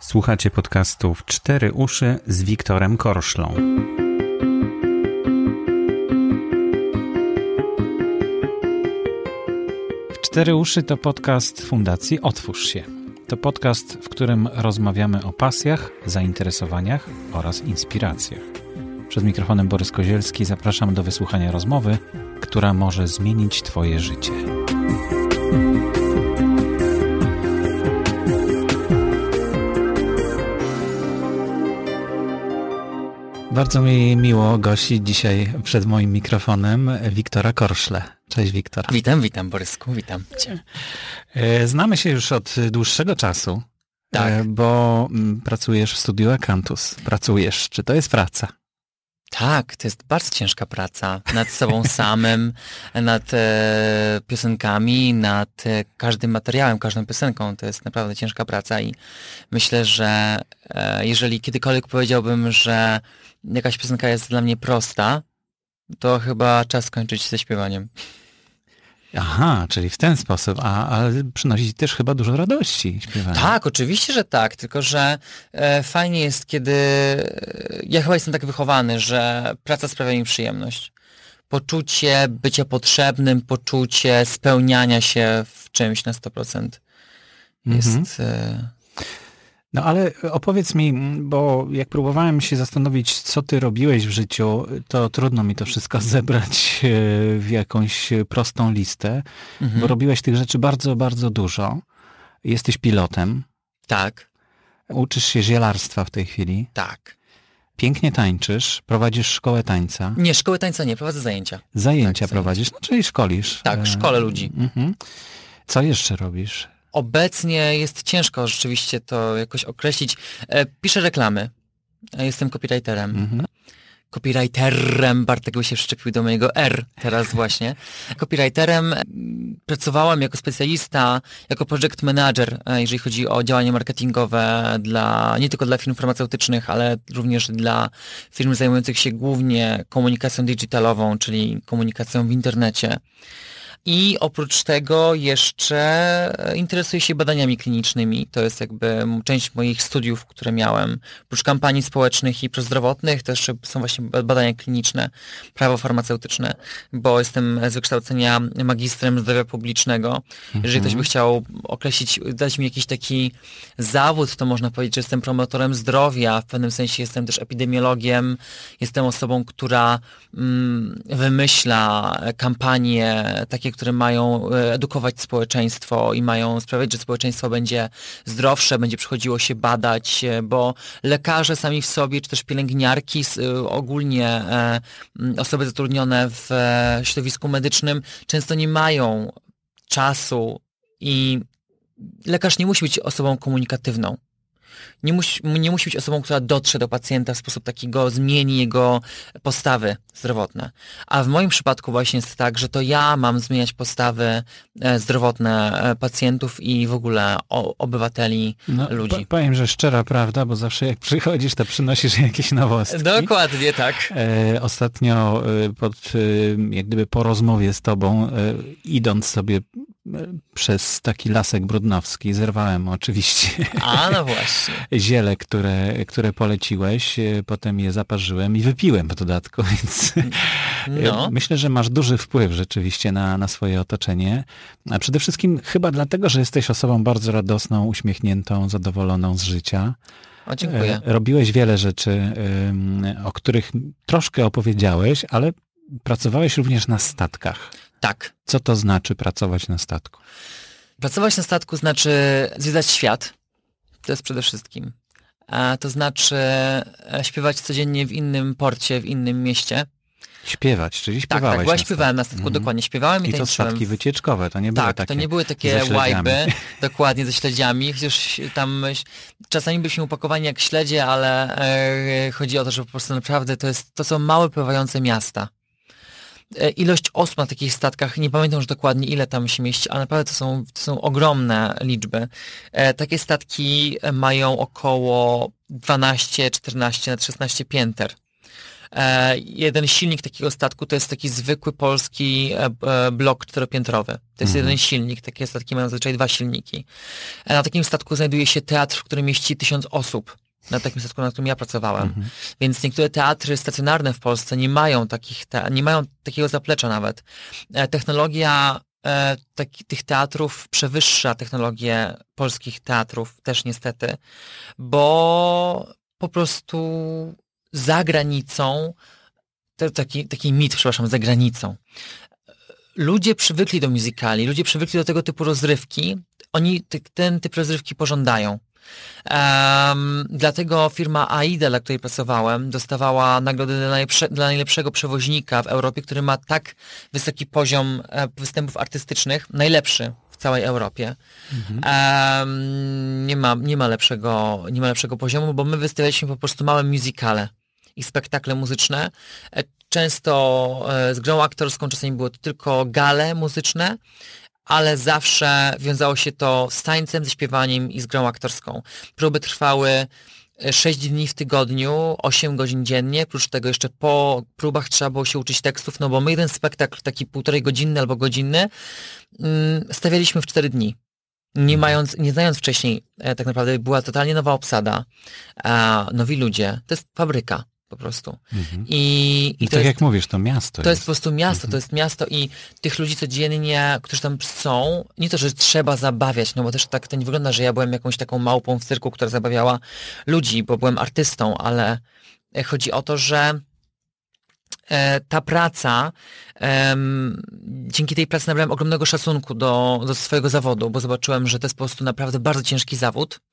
Słuchacie podcastów Cztery Uszy z Wiktorem Korszlą. Cztery Uszy to podcast Fundacji Otwórz się. To podcast, w którym rozmawiamy o pasjach, zainteresowaniach oraz inspiracjach. Przed mikrofonem Borys Kozielski zapraszam do wysłuchania rozmowy, która może zmienić Twoje życie. Bardzo mi miło gościć dzisiaj przed moim mikrofonem Wiktora Korszle. Cześć Wiktor. Witam, witam Borysku, witam cię. E, znamy się już od dłuższego czasu, Tak. e, bo mm, pracujesz w studiu Akantus. Pracujesz. Czy to jest praca? Tak, to jest bardzo ciężka praca nad sobą samym, nad e, piosenkami, nad e, każdym materiałem, każdą piosenką. To jest naprawdę ciężka praca i myślę, że e, jeżeli kiedykolwiek powiedziałbym, że jakaś piosenka jest dla mnie prosta, to chyba czas skończyć ze śpiewaniem. Aha, czyli w ten sposób, a, ale przynosi ci też chyba dużo radości śpiewanie. Tak, oczywiście, że tak, tylko że e, fajnie jest, kiedy e, ja chyba jestem tak wychowany, że praca sprawia mi przyjemność. Poczucie bycia potrzebnym, poczucie spełniania się w czymś na 100% jest... Mhm. E, No ale opowiedz mi, bo jak próbowałem się zastanowić, co ty robiłeś w życiu, to trudno mi to wszystko zebrać e, w jakąś prostą listę, mhm. bo robiłeś tych rzeczy bardzo, bardzo dużo. Jesteś pilotem, Tak, uczysz się zielarstwa w tej chwili, tak. pięknie tańczysz, prowadzisz szkołę tańca, Nie, szkoły tańca nie, prowadzę zajęcia. zajęcia Tak, prowadzisz, no czyli szkolisz. Tak, E, szkole ludzi. Mhm. Co jeszcze robisz? Obecnie jest ciężko rzeczywiście to jakoś określić. E, piszę reklamy. E, Jestem copywriterem. Mhm. copywriterem, Bartek by się przyczepił do mojego R teraz właśnie. Copywriterem pracowałem jako specjalista, jako project manager, e, jeżeli chodzi o działania marketingowe dla, nie tylko dla firm farmaceutycznych, ale również dla firm zajmujących się głównie komunikacją digitalową, czyli komunikacją w internecie. I oprócz tego jeszcze e, interesuję się badaniami klinicznymi. To jest jakby część moich studiów, które miałem. Oprócz kampanii społecznych i prozdrowotnych też są właśnie ba- badania kliniczne, prawo farmaceutyczne, bo jestem z wykształcenia magistrem zdrowia publicznego. Jeżeli ktoś by chciał określić, dać mi jakiś taki zawód, to można powiedzieć, że jestem promotorem zdrowia, w pewnym sensie jestem też epidemiologiem, jestem osobą, która mm, wymyśla kampanie takie, które mają e, edukować społeczeństwo i mają sprawiać, że społeczeństwo będzie zdrowsze, będzie przychodziło się badać, e, bo lekarze sami w sobie, czy też pielęgniarki, e, ogólnie osoby zatrudnione w środowisku medycznym często nie mają czasu i lekarz nie musi być osobą komunikatywną. Nie musi, nie musi być osobą, która dotrze do pacjenta w sposób takiego, zmieni jego postawy zdrowotne. A w moim przypadku właśnie jest tak, że to ja mam zmieniać postawy e, zdrowotne e, pacjentów i w ogóle obywateli, No, ludzi. po- powiem, że szczera prawda, bo zawsze jak przychodzisz, to przynosisz jakieś nowostki. Dokładnie tak. E, ostatnio e, pod, jak gdyby po rozmowie z tobą, e, idąc sobie przez taki lasek brudnowski, zerwałem oczywiście A no właśnie. ziele, które, które poleciłeś, e, potem je zaparzyłem i wypiłem w dodatku, więc e, No. myślę, że masz duży wpływ rzeczywiście na, na swoje otoczenie. A przede wszystkim chyba dlatego, że jesteś osobą bardzo radosną, uśmiechniętą, zadowoloną z życia. O, dziękuję. E, Robiłeś wiele rzeczy, o których troszkę opowiedziałeś, ale pracowałeś również na statkach. Tak. Co to znaczy pracować na statku? Pracować na statku znaczy zwiedzać świat. To jest przede wszystkim. A to znaczy e, śpiewać codziennie w innym porcie, w innym mieście. Śpiewać, czyli Tak, śpiewałeś tak, bo ja na śpiewałem na statku, Mhm. dokładnie. Śpiewałem i, I to tańczyłem. statki wycieczkowe, to nie były Tak, takie to nie były takie łajby, dokładnie ze śledziami, chociaż tam e, czasami byliśmy upakowani jak śledzie, ale e, chodzi o to, że po prostu naprawdę to, jest, to są małe pływające miasta. E, Ilość osób na takich statkach, nie pamiętam już dokładnie ile tam się mieści, ale naprawdę to są, to są ogromne liczby. E, Takie statki mają około 12, 14, nawet 16 pięter. E, jeden silnik takiego statku to jest taki zwykły polski blok czteropiętrowy. To jest mhm. jeden silnik, takie statki mają zazwyczaj dwa silniki. Na takim statku znajduje się teatr, w którym mieści tysiąc osób na takim statku, na którym ja pracowałem. Mhm. Więc niektóre teatry stacjonarne w Polsce nie mają takich, te, nie mają takiego zaplecza nawet. E, technologia e, taki, tych teatrów przewyższa technologię polskich teatrów też niestety, bo po prostu za granicą, taki, taki mit, przepraszam, za granicą. Ludzie przywykli do muzykali, ludzie przywykli do tego typu rozrywki, oni ten typ rozrywki pożądają. Um, dlatego firma AIDA, dla której pracowałem, dostawała nagrodę dla, najlepsze, dla, najlepszego przewoźnika w Europie, który ma tak wysoki poziom e, występów artystycznych, najlepszy w całej Europie. Mhm. Um, nie, ma, nie, ma lepszego, nie ma lepszego poziomu, bo my wystawialiśmy po prostu małe musicale i spektakle muzyczne. E, często e, z grą aktorską, czasami było to tylko gale muzyczne, ale zawsze wiązało się to z tańcem, ze śpiewaniem i z grą aktorską. Próby trwały 6 e, dni w tygodniu, 8 godzin dziennie, oprócz tego jeszcze po próbach trzeba było się uczyć tekstów, no bo my jeden spektakl, taki półtorej godzinny albo godzinny, mm, stawialiśmy w 4 dni. Nie mhm. mając, nie znając wcześniej, e, tak naprawdę była totalnie nowa obsada, nowi ludzie, to jest fabryka po prostu. Mhm. I, I, I tak jest, jak mówisz, to miasto. To jest, jest po prostu miasto, mhm. to jest miasto i tych ludzi codziennie, którzy tam są, nie to, że trzeba zabawiać, no bo też tak to nie wygląda, że ja byłem jakąś taką małpą w cyrku, która zabawiała ludzi, bo byłem artystą, ale chodzi o to, że e, ta praca, dzięki tej pracy nabrałem ogromnego szacunku do, do swojego zawodu, bo zobaczyłem, że to jest po prostu naprawdę bardzo ciężki zawód e,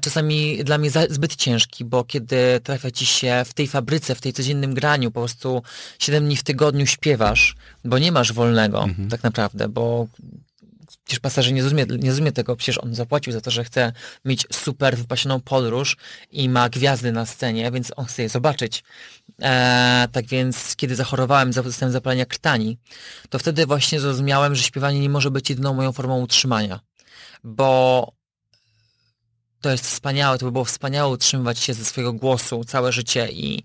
czasami dla mnie zbyt ciężki, bo kiedy trafia ci się w tej fabryce, w tej codziennym graniu, po prostu 7 dni w tygodniu śpiewasz, bo nie masz wolnego mhm. tak naprawdę, bo przecież pasażer nie zrozumie, nie zrozumie tego, przecież on zapłacił za to, że chce mieć super wypasioną podróż i ma gwiazdy na scenie, więc on chce je zobaczyć. E, tak więc, kiedy zachorowałem, dostałem zapalenia krtani, to wtedy właśnie zrozumiałem, że śpiewanie nie może być jedyną moją formą utrzymania, bo to jest wspaniałe, to by było wspaniałe utrzymywać się ze swojego głosu całe życie i,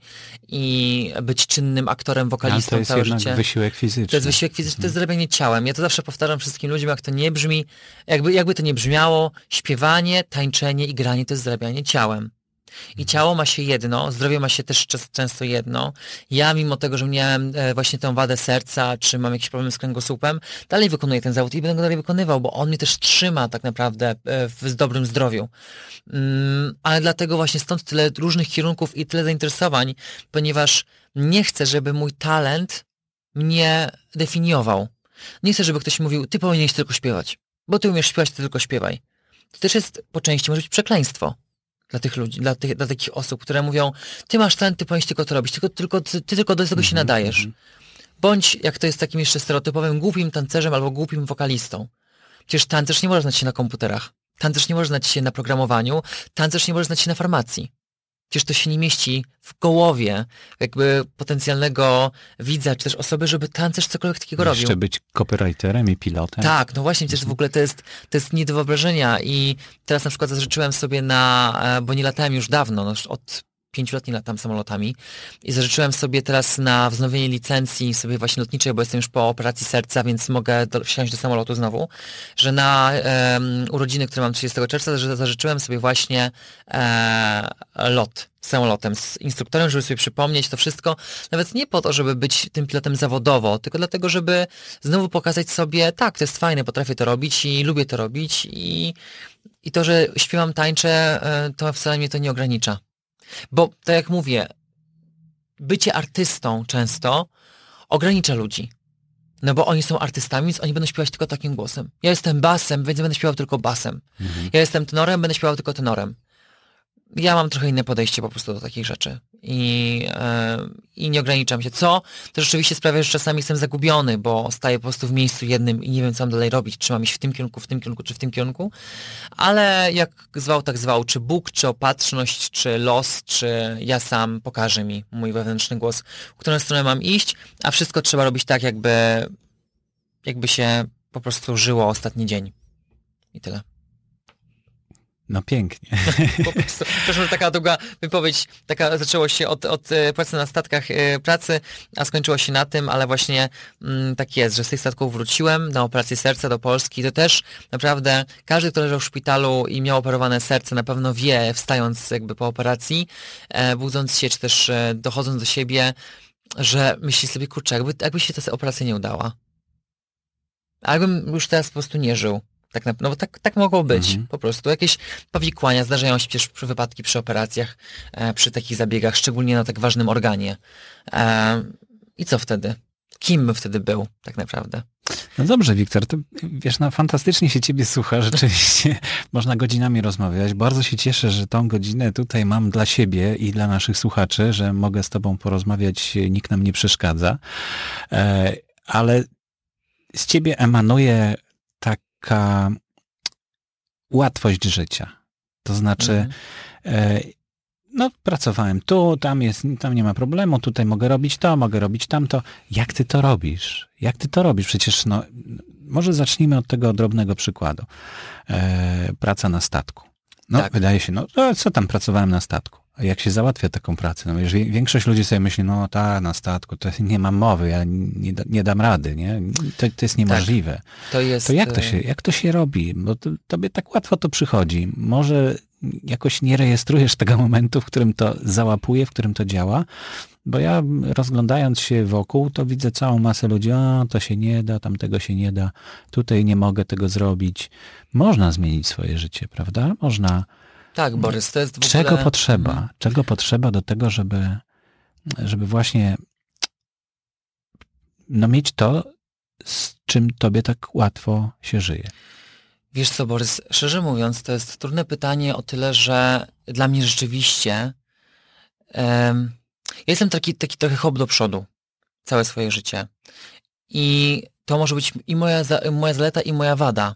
i być czynnym aktorem, wokalistą to jest całe życie. wysiłek fizyczny. To jest wysiłek fizyczny, to jest mhm. zrobienie ciałem. Ja to zawsze powtarzam wszystkim ludziom, jak to nie brzmi, jakby, jakby to nie brzmiało, śpiewanie, tańczenie i granie to jest zarabianie ciałem. I ciało ma się jedno, zdrowie ma się też często jedno. Ja, mimo tego, że miałem e, właśnie tę wadę serca, czy mam jakiś problem z kręgosłupem, dalej wykonuję ten zawód i będę go dalej wykonywał, bo on mnie też trzyma tak naprawdę e, w dobrym zdrowiu. Mm, ale dlatego właśnie stąd tyle różnych kierunków i tyle zainteresowań, ponieważ nie chcę, żeby mój talent mnie definiował. Nie chcę, żeby ktoś mówił, ty powinieneś tylko śpiewać, bo ty umiesz śpiewać, ty tylko śpiewaj. To też jest po części może być przekleństwo dla tych ludzi, dla, tych, dla takich osób, które mówią, ty masz talent, ty powinieneś tylko to robić, tylko, tylko, ty, ty tylko do tego się mhm, nadajesz. Mhm. Bądź, jak to jest takim jeszcze stereotypowym, głupim tancerzem albo głupim wokalistą. Przecież tancerz nie może znać się na komputerach. Tancerz nie może znać się na programowaniu. Tancerz nie może znać się na farmacji. Przecież to się nie mieści w głowie jakby potencjalnego widza, czy też osoby, żeby tancerz cokolwiek takiego robił. Jeszcze być copywriterem i pilotem. Tak, no właśnie, przecież w ogóle to jest, to jest nie do wyobrażenia i teraz na przykład zażyczyłem sobie na, e, bo nie latałem już dawno, no od pięciu lat nie latam samolotami i zażyczyłem sobie teraz na wznowienie licencji sobie właśnie lotniczej, bo jestem już po operacji serca, więc mogę do, wsiąść do samolotu znowu, że na um, urodziny, które mam 30 czerwca, że zażyczyłem sobie właśnie e, lot samolotem z instruktorem, żeby sobie przypomnieć to wszystko, nawet nie po to, żeby być tym pilotem zawodowo, tylko dlatego, żeby znowu pokazać sobie, tak, to jest fajne, potrafię to robić i lubię to robić i, i to, że śpiewam, tańczę, e, to wcale mnie to nie ogranicza. Bo, tak jak mówię, bycie artystą często ogranicza ludzi. No bo oni są artystami, więc oni będą śpiewać tylko takim głosem. Ja jestem basem, więc będę śpiewał tylko basem. Mhm. Ja jestem tenorem, będę śpiewał tylko tenorem ja mam trochę inne podejście po prostu do takich rzeczy i, yy, i nie ograniczam się. Co też rzeczywiście sprawia, że czasami jestem zagubiony, bo staję po prostu w miejscu jednym i nie wiem, co mam dalej robić. Czy mam iść w tym kierunku, w tym kierunku, czy w tym kierunku. Ale jak zwał, tak zwał, czy Bóg, czy opatrzność, czy los, czy ja sam pokaże mi mój wewnętrzny głos, w którą stronę mam iść, a wszystko trzeba robić tak, jakby, jakby się po prostu żyło ostatni dzień. I tyle. No pięknie. Prostu, przepraszam, taka długa wypowiedź, taka zaczęło się od, od e, pracy na statkach e, pracy, a skończyło się na tym, ale właśnie mm, tak jest, że z tych statków wróciłem na operację serca do Polski. To też naprawdę każdy, kto leżał w szpitalu i miał operowane serce, na pewno wie, wstając jakby po operacji, e, budząc się, czy też e, dochodząc do siebie, że myśli sobie, kurczę, jakby, jakby się ta operacja nie udała. A jakbym już teraz po prostu nie żył. Tak, na, no bo tak, tak mogło być, Mhm. po prostu. Jakieś powikłania zdarzają się przecież przy wypadki przy operacjach, e, przy takich zabiegach, szczególnie na tak ważnym organie. E, I co wtedy? Kim bym wtedy był, tak naprawdę? No dobrze, Wiktor, to wiesz, no fantastycznie się ciebie słucha, rzeczywiście można godzinami rozmawiać. Bardzo się cieszę, że tą godzinę tutaj mam dla siebie i dla naszych słuchaczy, że mogę z tobą porozmawiać, nikt nam nie przeszkadza. E, ale z ciebie emanuje taka łatwość życia. To znaczy, Mhm. E, No, pracowałem tu, tam jest, tam nie ma problemu, tutaj mogę robić to, mogę robić tamto. Jak ty to robisz? Jak ty to robisz? Przecież, no, może zacznijmy od tego drobnego przykładu. E, praca na statku. No, Tak. wydaje się, no, no, co tam pracowałem na statku? A jak się załatwia taką pracę? No, wie- większość ludzi sobie myśli, no ta, na statku, to nie mam mowy, ja nie, nie dam rady, nie? To, to jest niemożliwe. To jest... To jak to e, się, jak to się robi? Bo to, tobie tak łatwo to przychodzi. Może jakoś nie rejestrujesz tego momentu, w którym to załapuje, w którym to działa, bo ja rozglądając się wokół, to widzę całą masę ludzi, o, to się nie da, tamtego się nie da, tutaj nie mogę tego zrobić. Można zmienić swoje życie, prawda? Można. Tak, Borys, to jest w Czego ogóle... potrzeba? Mhm. Czego potrzeba do tego, żeby, żeby właśnie no, mieć to, z czym tobie tak łatwo się żyje? Wiesz co, Borys, szczerze mówiąc, to jest trudne pytanie o tyle, że dla mnie rzeczywiście em, ja jestem taki, taki trochę hop do przodu całe swoje życie. I to może być i moja, moja zaleta, i moja wada,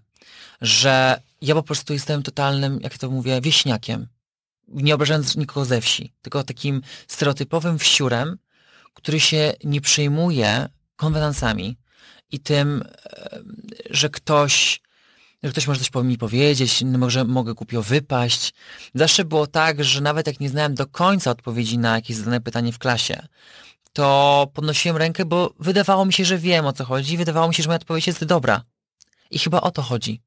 że ja po prostu jestem totalnym, jak to mówię, wieśniakiem. Nie obrażając nikogo ze wsi, tylko takim stereotypowym wsiurem, który się nie przejmuje konwenansami i tym, em, że ktoś że ktoś może coś po mi powiedzieć, może mogę głupio wypaść. Zawsze było tak, że nawet jak nie znałem do końca odpowiedzi na jakieś zadane pytanie w klasie, to podnosiłem rękę, bo wydawało mi się, że wiem o co chodzi wydawało mi się, że moja odpowiedź jest dobra. I chyba o to chodzi.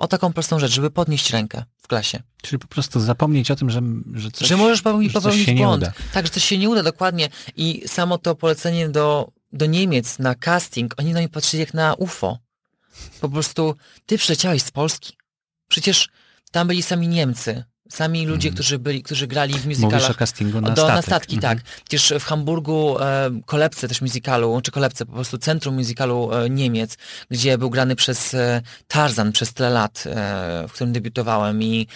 O taką prostą rzecz, żeby podnieść rękę w klasie. Czyli po prostu zapomnieć o tym, że, że coś, że możesz popełnić, że popełnić błąd. uda. Tak, że coś się nie uda, dokładnie. I samo to polecenie do, do Niemiec na casting, oni na mnie patrzyli jak na UFO. Po prostu, ty przyleciałeś z Polski. Przecież tam byli sami Niemcy, sami ludzie, Mhm. którzy byli, którzy grali w Mówisz musicalach. o castingu na do, statek. na statki, Mhm. tak. Przecież w Hamburgu e, kolebce też musicalu, czy kolebce, po prostu centrum musicalu e, Niemiec, gdzie był grany przez e, Tarzan przez tyle lat, e, w którym debiutowałem i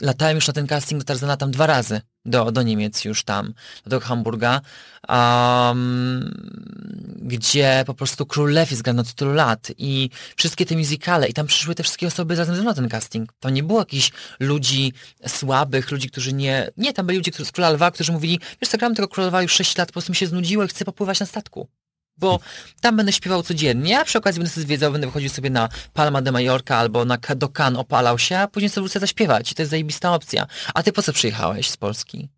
latałem już na ten casting do Tarzana tam dwa razy, do, do Niemiec już tam, do Hamburga, um, gdzie po prostu Król Lew jest grany od tylu lat i wszystkie te musicale i tam przyszły te wszystkie osoby razem ze mną ten casting. To nie było jakichś ludzi słabych, ludzi, którzy nie... Nie, tam byli ludzie którzy, z Króla Lwa, którzy mówili, wiesz co, gram tego Króla Lwa już 6 lat, po prostu mi się znudziło i chcę popływać na statku. Bo tam będę śpiewał codziennie, a przy okazji będę sobie zwiedzał, będę wychodził sobie na Palma de Mallorca albo na do Cannes, opalał się, a później sobie wrócę zaśpiewać. I to jest zajebista opcja. A ty po co przyjechałeś z Polski?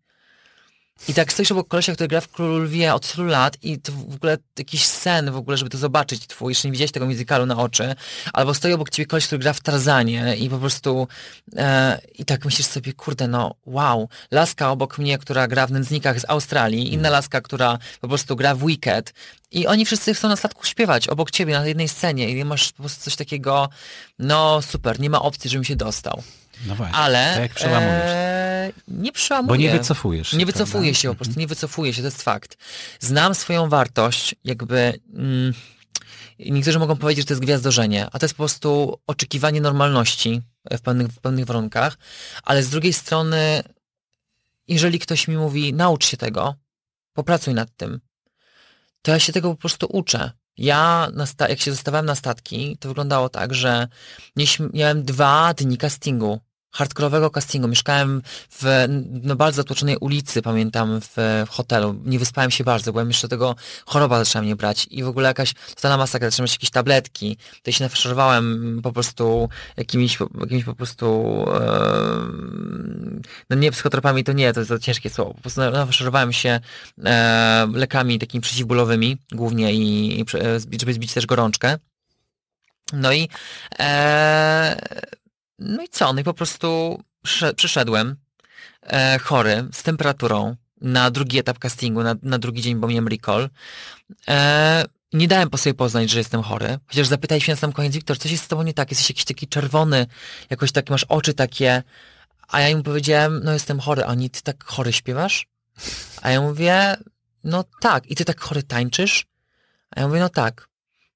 I tak stoisz obok kolesia, który gra w Lwie od tylu lat i to w ogóle jakiś sen w ogóle, żeby to zobaczyć twój, jeszcze nie widziałeś tego musicalu na oczy, albo stoi obok ciebie koleś, który gra w Tarzanie i po prostu e, i tak myślisz sobie, kurde, no wow, laska obok mnie, która gra w Nędznikach z Australii, inna laska, która po prostu gra w Wicked. I oni wszyscy chcą na statku śpiewać obok ciebie na jednej scenie i masz po prostu coś takiego, no super, nie ma opcji, żebym się dostał. No właśnie. Ale jak przełamujesz? e, nie przełamuję. Bo nie wycofujesz się. Nie wycofuję prawda? się, po Mhm. prostu nie wycofuję się, to jest fakt. Znam swoją wartość, jakby... Mm, niektórzy mogą powiedzieć, że to jest gwiazdorzenie, a to jest po prostu oczekiwanie normalności w pewnych, w pewnych warunkach, ale z drugiej strony, jeżeli ktoś mi mówi, naucz się tego, popracuj nad tym, to ja się tego po prostu uczę. Ja, jak się dostawałem na statki, to wyglądało tak, że miałem dwa dni castingu hardkorowego castingu. Mieszkałem w no, bardzo zatłoczonej ulicy, pamiętam, w, w, hotelu. Nie wyspałem się bardzo, byłem jeszcze tego choroba zaczęła mnie brać i w ogóle jakaś totalna masakra, zacząłem jakieś tabletki. To się nafaszerowałem po prostu jakimiś, jakimiś po prostu e, no nie psychotropami to nie, to to ciężkie słowo. Po prostu nafaszerowałem się e, lekami takimi przeciwbólowymi głównie i, i żeby zbić też gorączkę. No i e, no i co? No i po prostu przyszedłem e, chory, z temperaturą, na drugi etap castingu, na, na drugi dzień, bo miałem recall. E, nie dałem po sobie poznać, że jestem chory. Chociaż zapytaj się na sam koniec, Wiktor, coś jest z tobą nie tak? Jesteś jakiś taki czerwony, jakoś tak, masz oczy takie. A ja im powiedziałem, no jestem chory. A oni, ty tak chory śpiewasz? A ja mówię, no tak. I ty tak chory tańczysz? A ja mówię, no tak.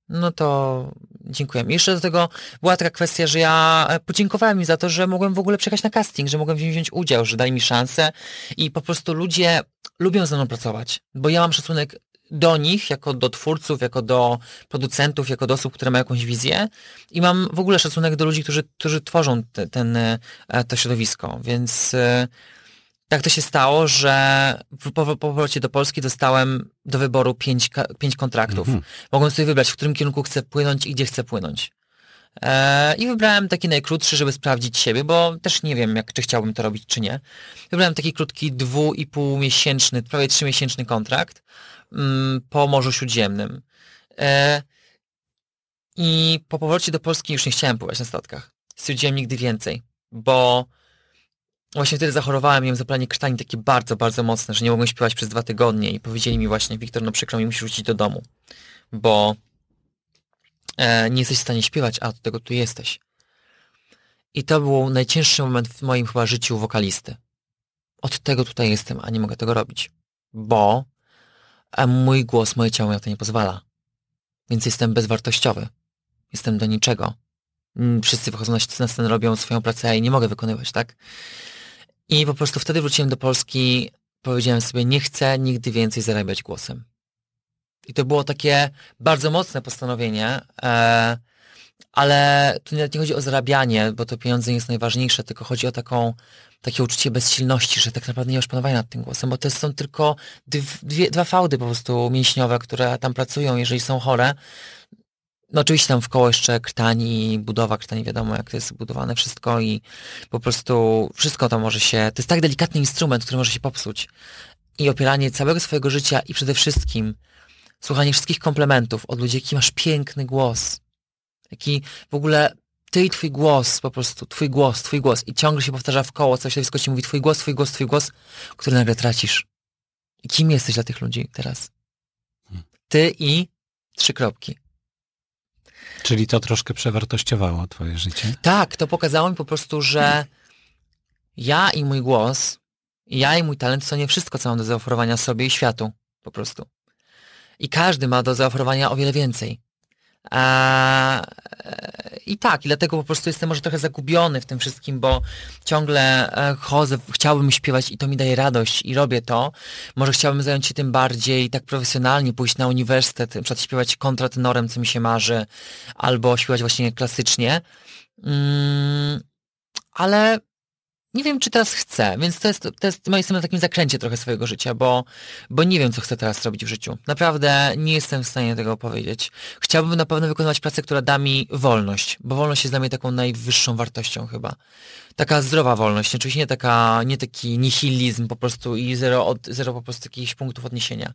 No to dziękuję. I jeszcze do tego była taka kwestia, że ja e, podziękowałem im za to, że mogłem w ogóle przyjechać na casting, że mogłem wziąć udział, że dali mi szansę i po prostu ludzie lubią ze mną pracować, bo ja mam szacunek do nich, jako do twórców, jako do producentów, jako do osób, które mają jakąś wizję i mam w ogóle szacunek do ludzi, którzy, którzy tworzą te, ten, e, to środowisko, więc e, tak to się stało, że po, po powrocie do Polski dostałem do wyboru pięć, pięć kontraktów. Mhm. Mogłem sobie wybrać, w którym kierunku chcę płynąć i gdzie chcę płynąć. E, I wybrałem taki najkrótszy, żeby sprawdzić siebie, bo też nie wiem, jak, czy chciałbym to robić, czy nie. Wybrałem taki krótki, dwu i pół miesięczny, prawie trzymiesięczny kontrakt mm, po Morzu Śródziemnym. E, I po powrocie do Polski już nie chciałem pływać na statkach. Stwierdziłem nigdy więcej, bo właśnie wtedy zachorowałem, miałem zapalenie krtani takie bardzo, bardzo mocne, że nie mogłem śpiewać przez dwa tygodnie i powiedzieli mi właśnie, Wiktor, no przykro mi, musisz wrócić do domu, bo e, nie jesteś w stanie śpiewać, a do tego tu jesteś. I to był najcięższy moment w moim chyba życiu wokalisty. Od tego tutaj jestem, a nie mogę tego robić, bo e, mój głos, moje ciało na to nie pozwala. Więc jestem bezwartościowy. Jestem do niczego. Wszyscy wychodzą na scenę, robią swoją pracę, a ja nie mogę wykonywać, tak? I po prostu wtedy wróciłem do Polski, powiedziałem sobie, nie chcę nigdy więcej zarabiać głosem. I to było takie bardzo mocne postanowienie, e, ale tu nie, nie chodzi o zarabianie, bo to pieniądze nie jest najważniejsze, tylko chodzi o taką, takie uczucie bezsilności, że tak naprawdę nie masz panowania nad tym głosem, bo to są tylko dwie, dwa fałdy po prostu mięśniowe, które tam pracują, jeżeli są chore, no oczywiście tam w koło jeszcze krtani, budowa krtani, wiadomo jak to jest zbudowane wszystko i po prostu wszystko to może się, to jest tak delikatny instrument, który może się popsuć. I opieranie całego swojego życia i przede wszystkim słuchanie wszystkich komplementów od ludzi, jaki masz piękny głos, jaki w ogóle ty i twój głos, po prostu twój głos, twój głos i ciągle się powtarza w koło, co środowisko ci mówi twój głos, twój głos, twój głos, który nagle tracisz. I kim jesteś dla tych ludzi teraz? Hmm. Ty i trzy kropki. Czyli to troszkę przewartościowało twoje życie? Tak, to pokazało mi po prostu, że ja i mój głos, ja i mój talent to nie wszystko, co mam do zaoferowania sobie i światu. Po prostu. I każdy ma do zaoferowania o wiele więcej. A, I tak, i dlatego po prostu jestem może trochę zagubiony w tym wszystkim, bo ciągle e, chodzę, chciałbym śpiewać i to mi daje radość i robię to. Może chciałbym zająć się tym bardziej tak profesjonalnie, pójść na uniwersytet, na przykład śpiewać kontratenorem, co mi się marzy, albo śpiewać właśnie klasycznie. Mm, ale nie wiem, czy teraz chcę, więc to jest, to jest, jestem na takim zakręcie trochę swojego życia, bo, bo nie wiem, co chcę teraz robić w życiu. Naprawdę nie jestem w stanie tego powiedzieć. Chciałbym na pewno wykonywać pracę, która da mi wolność, bo wolność jest dla mnie taką najwyższą wartością chyba. Taka zdrowa wolność, oczywiście nie taka, nie taki nihilizm po prostu i zero, od, zero po prostu jakichś punktów odniesienia.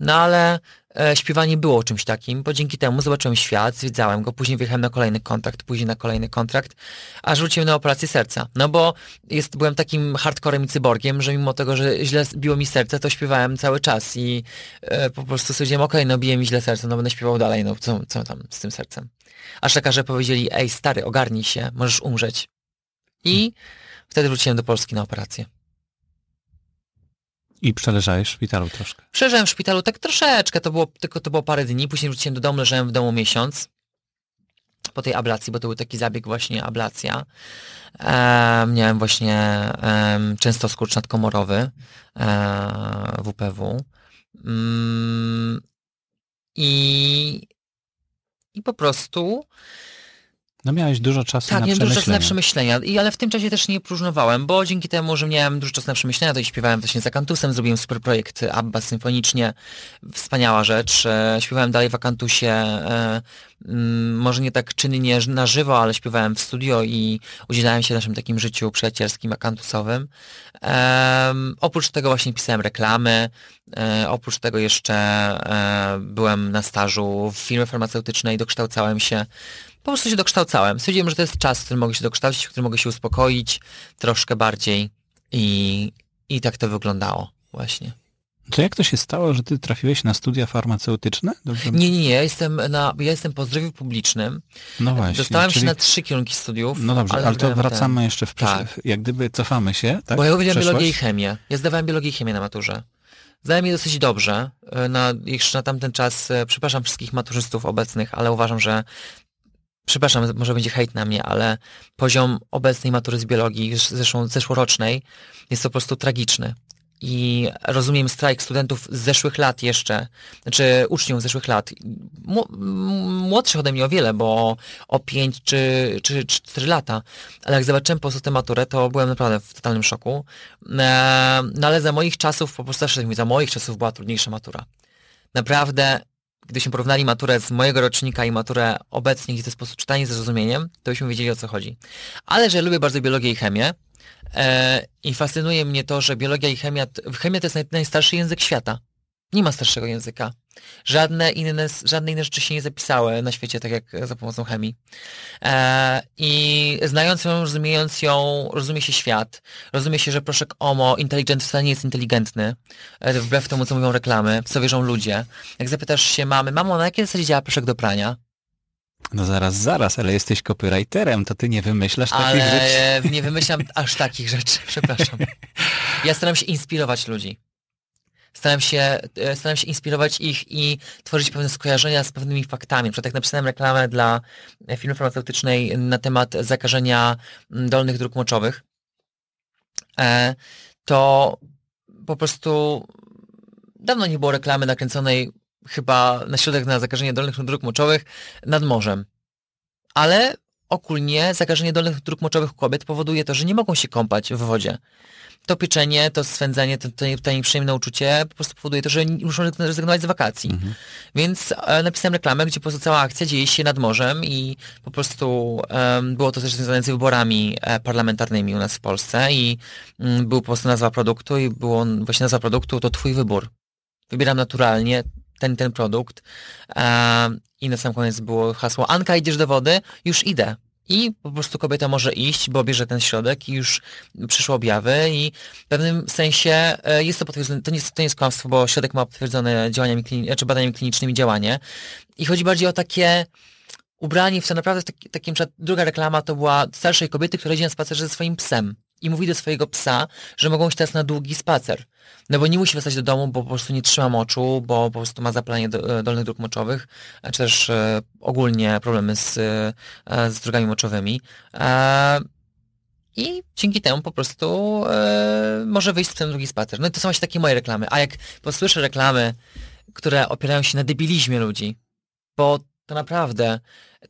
No ale e, śpiewanie było czymś takim, bo dzięki temu zobaczyłem świat, zwiedzałem go, później wyjechałem na kolejny kontrakt, później na kolejny kontrakt, aż wróciłem na operację serca. No bo jest, byłem takim hardcorem i cyborgiem, że mimo tego, że źle biło mi serce, to śpiewałem cały czas i e, po prostu stwierdziłem, okej, okay, no bije mi źle serce, no będę śpiewał dalej, no co, co tam z tym sercem. Aż lekarze powiedzieli, ej stary, ogarnij się, możesz umrzeć. I hmm. wtedy wróciłem do Polski na operację. I przeleżałeś w szpitalu troszkę? Przeżyłem w szpitalu tak troszeczkę, to było, tylko to było parę dni, później wróciłem do domu, leżałem w domu miesiąc po tej ablacji, bo to był taki zabieg właśnie ablacja. E, miałem właśnie e, często skurcz nadkomorowy e, WPW. Mm, i, I po prostu No miałeś dużo czasu tak, na miałem dużo czasu na przemyślenia. I, ale w tym czasie też nie próżnowałem, bo dzięki temu, że miałem dużo czasu na przemyślenia, to i śpiewałem właśnie za Kantusem, zrobiłem super projekt ABBA symfonicznie, wspaniała rzecz. E, śpiewałem dalej w Akantusie, e, mm, może nie tak czynnie na żywo, ale śpiewałem w studio i udzielałem się naszym takim życiu przyjacielskim, akantusowym. Oprócz tego właśnie pisałem reklamy, e, oprócz tego jeszcze byłem na stażu w firmie farmaceutycznej, dokształcałem się po prostu się dokształcałem. Stwierdziłem, że to jest czas, w którym mogę się dokształcić, w którym mogę się uspokoić troszkę bardziej i, i tak to wyglądało właśnie. To jak to się stało, że ty trafiłeś na studia farmaceutyczne? Dobrze? Nie, nie, nie. Ja jestem, na, ja jestem po zdrowiu publicznym. No właśnie. Dostałem czyli... się na trzy kierunki studiów. No dobrze, ale, ale to wracamy ten... jeszcze w przyszłość. Tak. Jak gdyby cofamy się, tak? Bo ja uwielbiam biologię i chemię. Ja zdawałem biologię i chemię na maturze. Zdałem je dosyć dobrze. Na, jeszcze na tamten czas, e, przepraszam wszystkich maturzystów obecnych, ale uważam, że przepraszam, może będzie hejt na mnie, ale poziom obecnej matury z biologii, zeszłorocznej, jest po prostu tragiczny. I rozumiem strajk studentów z zeszłych lat jeszcze, znaczy uczniów z zeszłych lat, młodszych ode mnie o wiele, bo o 5 czy, czy, czy 4 lata, ale jak zobaczyłem po prostu tę maturę, to byłem naprawdę w totalnym szoku. E, no ale za moich czasów, po prostu za moich czasów była trudniejsza matura. Naprawdę gdybyśmy porównali maturę z mojego rocznika i maturę obecnie, gdzie to jest po prostu czytanie z zrozumieniem, to byśmy wiedzieli o co chodzi. Ale że lubię bardzo biologię i chemię e, i fascynuje mnie to, że biologia i chemia, chemia to jest naj, najstarszy język świata. Nie ma starszego języka. Żadne inne, żadne inne rzeczy się nie zapisały na świecie, tak jak za pomocą chemii. E, I znając ją, rozumiejąc ją, rozumie się świat. Rozumie się, że proszek OMO, inteligent wcale nie jest inteligentny. E, wbrew temu, co mówią reklamy, co wierzą ludzie. Jak zapytasz się mamy, mamo, na jakiej zasadzie działa proszek do prania? No zaraz, zaraz, ale jesteś copywriterem, to ty nie wymyślasz ale takich rzeczy. nie wymyślam aż takich rzeczy, przepraszam. Ja staram się inspirować ludzi. Staram się, e, staram się inspirować ich i tworzyć pewne skojarzenia z pewnymi faktami. Na przykład jak napisałem reklamę dla firmy farmaceutycznej na temat zakażenia dolnych dróg moczowych, e, to po prostu dawno nie było reklamy nakręconej chyba na środek na zakażenie dolnych dróg moczowych nad morzem. Ale ogólnie zakażenie dolnych dróg moczowych kobiet powoduje to, że nie mogą się kąpać w wodzie to pieczenie, to swędzenie, to, to, to nieprzyjemne uczucie po prostu powoduje to, że muszą rezygnować z wakacji. Mhm. Więc e, napisałem reklamę, gdzie po prostu cała akcja dzieje się nad morzem i po prostu e, było to też związane z wyborami e, parlamentarnymi u nas w Polsce i mm, był po prostu nazwa produktu i było właśnie nazwa produktu to twój wybór. Wybieram naturalnie ten ten produkt. I na sam koniec było hasło Anka idziesz do wody, już idę. I po prostu kobieta może iść, bo bierze ten środek i już przyszły objawy i w pewnym sensie e, jest to potwierdzone, to nie to nie jest kłamstwo, bo środek ma potwierdzone działaniami, czy znaczy badaniami klinicznymi działanie. I chodzi bardziej o takie ubranie w to naprawdę taki, takim, druga reklama to była starszej kobiety, która idzie na spacerze ze swoim psem i mówi do swojego psa, że mogą iść teraz na długi spacer. No bo nie musi wracać do domu, bo po prostu nie trzyma moczu, bo po prostu ma zapalenie e, dolnych dróg moczowych, czy też e, ogólnie problemy z, e, z drogami moczowymi. E, I dzięki temu po prostu e, może wyjść w ten drugi spacer. No i to są właśnie takie moje reklamy. A jak posłyszę reklamy, które opierają się na debilizmie ludzi, bo to naprawdę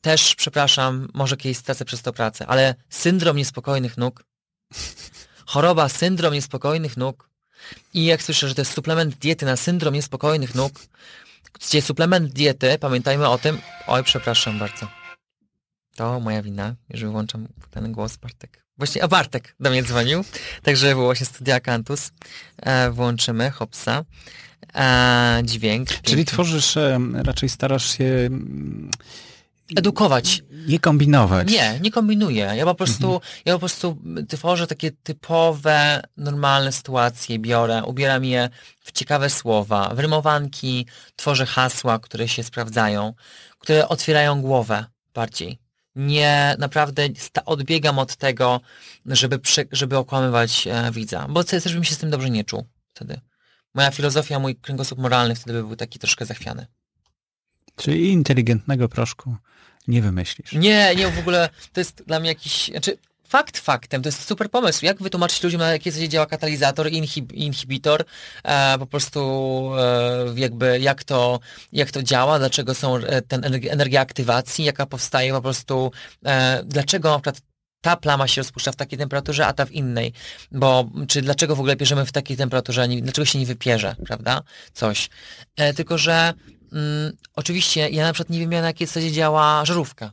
też, przepraszam, może kiedyś stracę przez to pracę, ale syndrom niespokojnych nóg Choroba, syndrom niespokojnych nóg. I jak słyszę, że to jest suplement diety na syndrom niespokojnych nóg, gdzie suplement diety, pamiętajmy o tym, oj, przepraszam bardzo. To moja wina, jeżeli włączam ten głos, Bartek. Właśnie, a Bartek do mnie dzwonił, także było właśnie studia Cantus. E, włączymy, hopsa. E, dźwięk. Czyli piękny. tworzysz, e, raczej starasz się edukować. Nie kombinować. Nie, nie kombinuję. Ja po prostu, mhm. ja po prostu tworzę takie typowe, normalne sytuacje, biorę, ubieram je w ciekawe słowa, w rymowanki, tworzę hasła, które się sprawdzają, które otwierają głowę bardziej. Nie, naprawdę odbiegam od tego, żeby, przy, żeby okłamywać e, widza, bo też bym się z tym dobrze nie czuł wtedy. Moja filozofia, mój kręgosłup moralny wtedy by był taki troszkę zachwiany. Czyli inteligentnego proszku nie wymyślisz. Nie, nie, w ogóle to jest dla mnie jakiś, znaczy fakt faktem, to jest super pomysł. Jak wytłumaczyć ludziom, na jakiej zasadzie działa katalizator, inhib inhibitor, e, po prostu e, jakby jak to, jak to działa, dlaczego są e, ten energia aktywacji, jaka powstaje po prostu, e, dlaczego na przykład ta plama się rozpuszcza w takiej temperaturze, a ta w innej, bo czy dlaczego w ogóle pierzemy w takiej temperaturze, nie, dlaczego się nie wypierze, prawda, coś. E, tylko, że mm, oczywiście ja na przykład nie wiem, na jakiej zasadzie działa żarówka.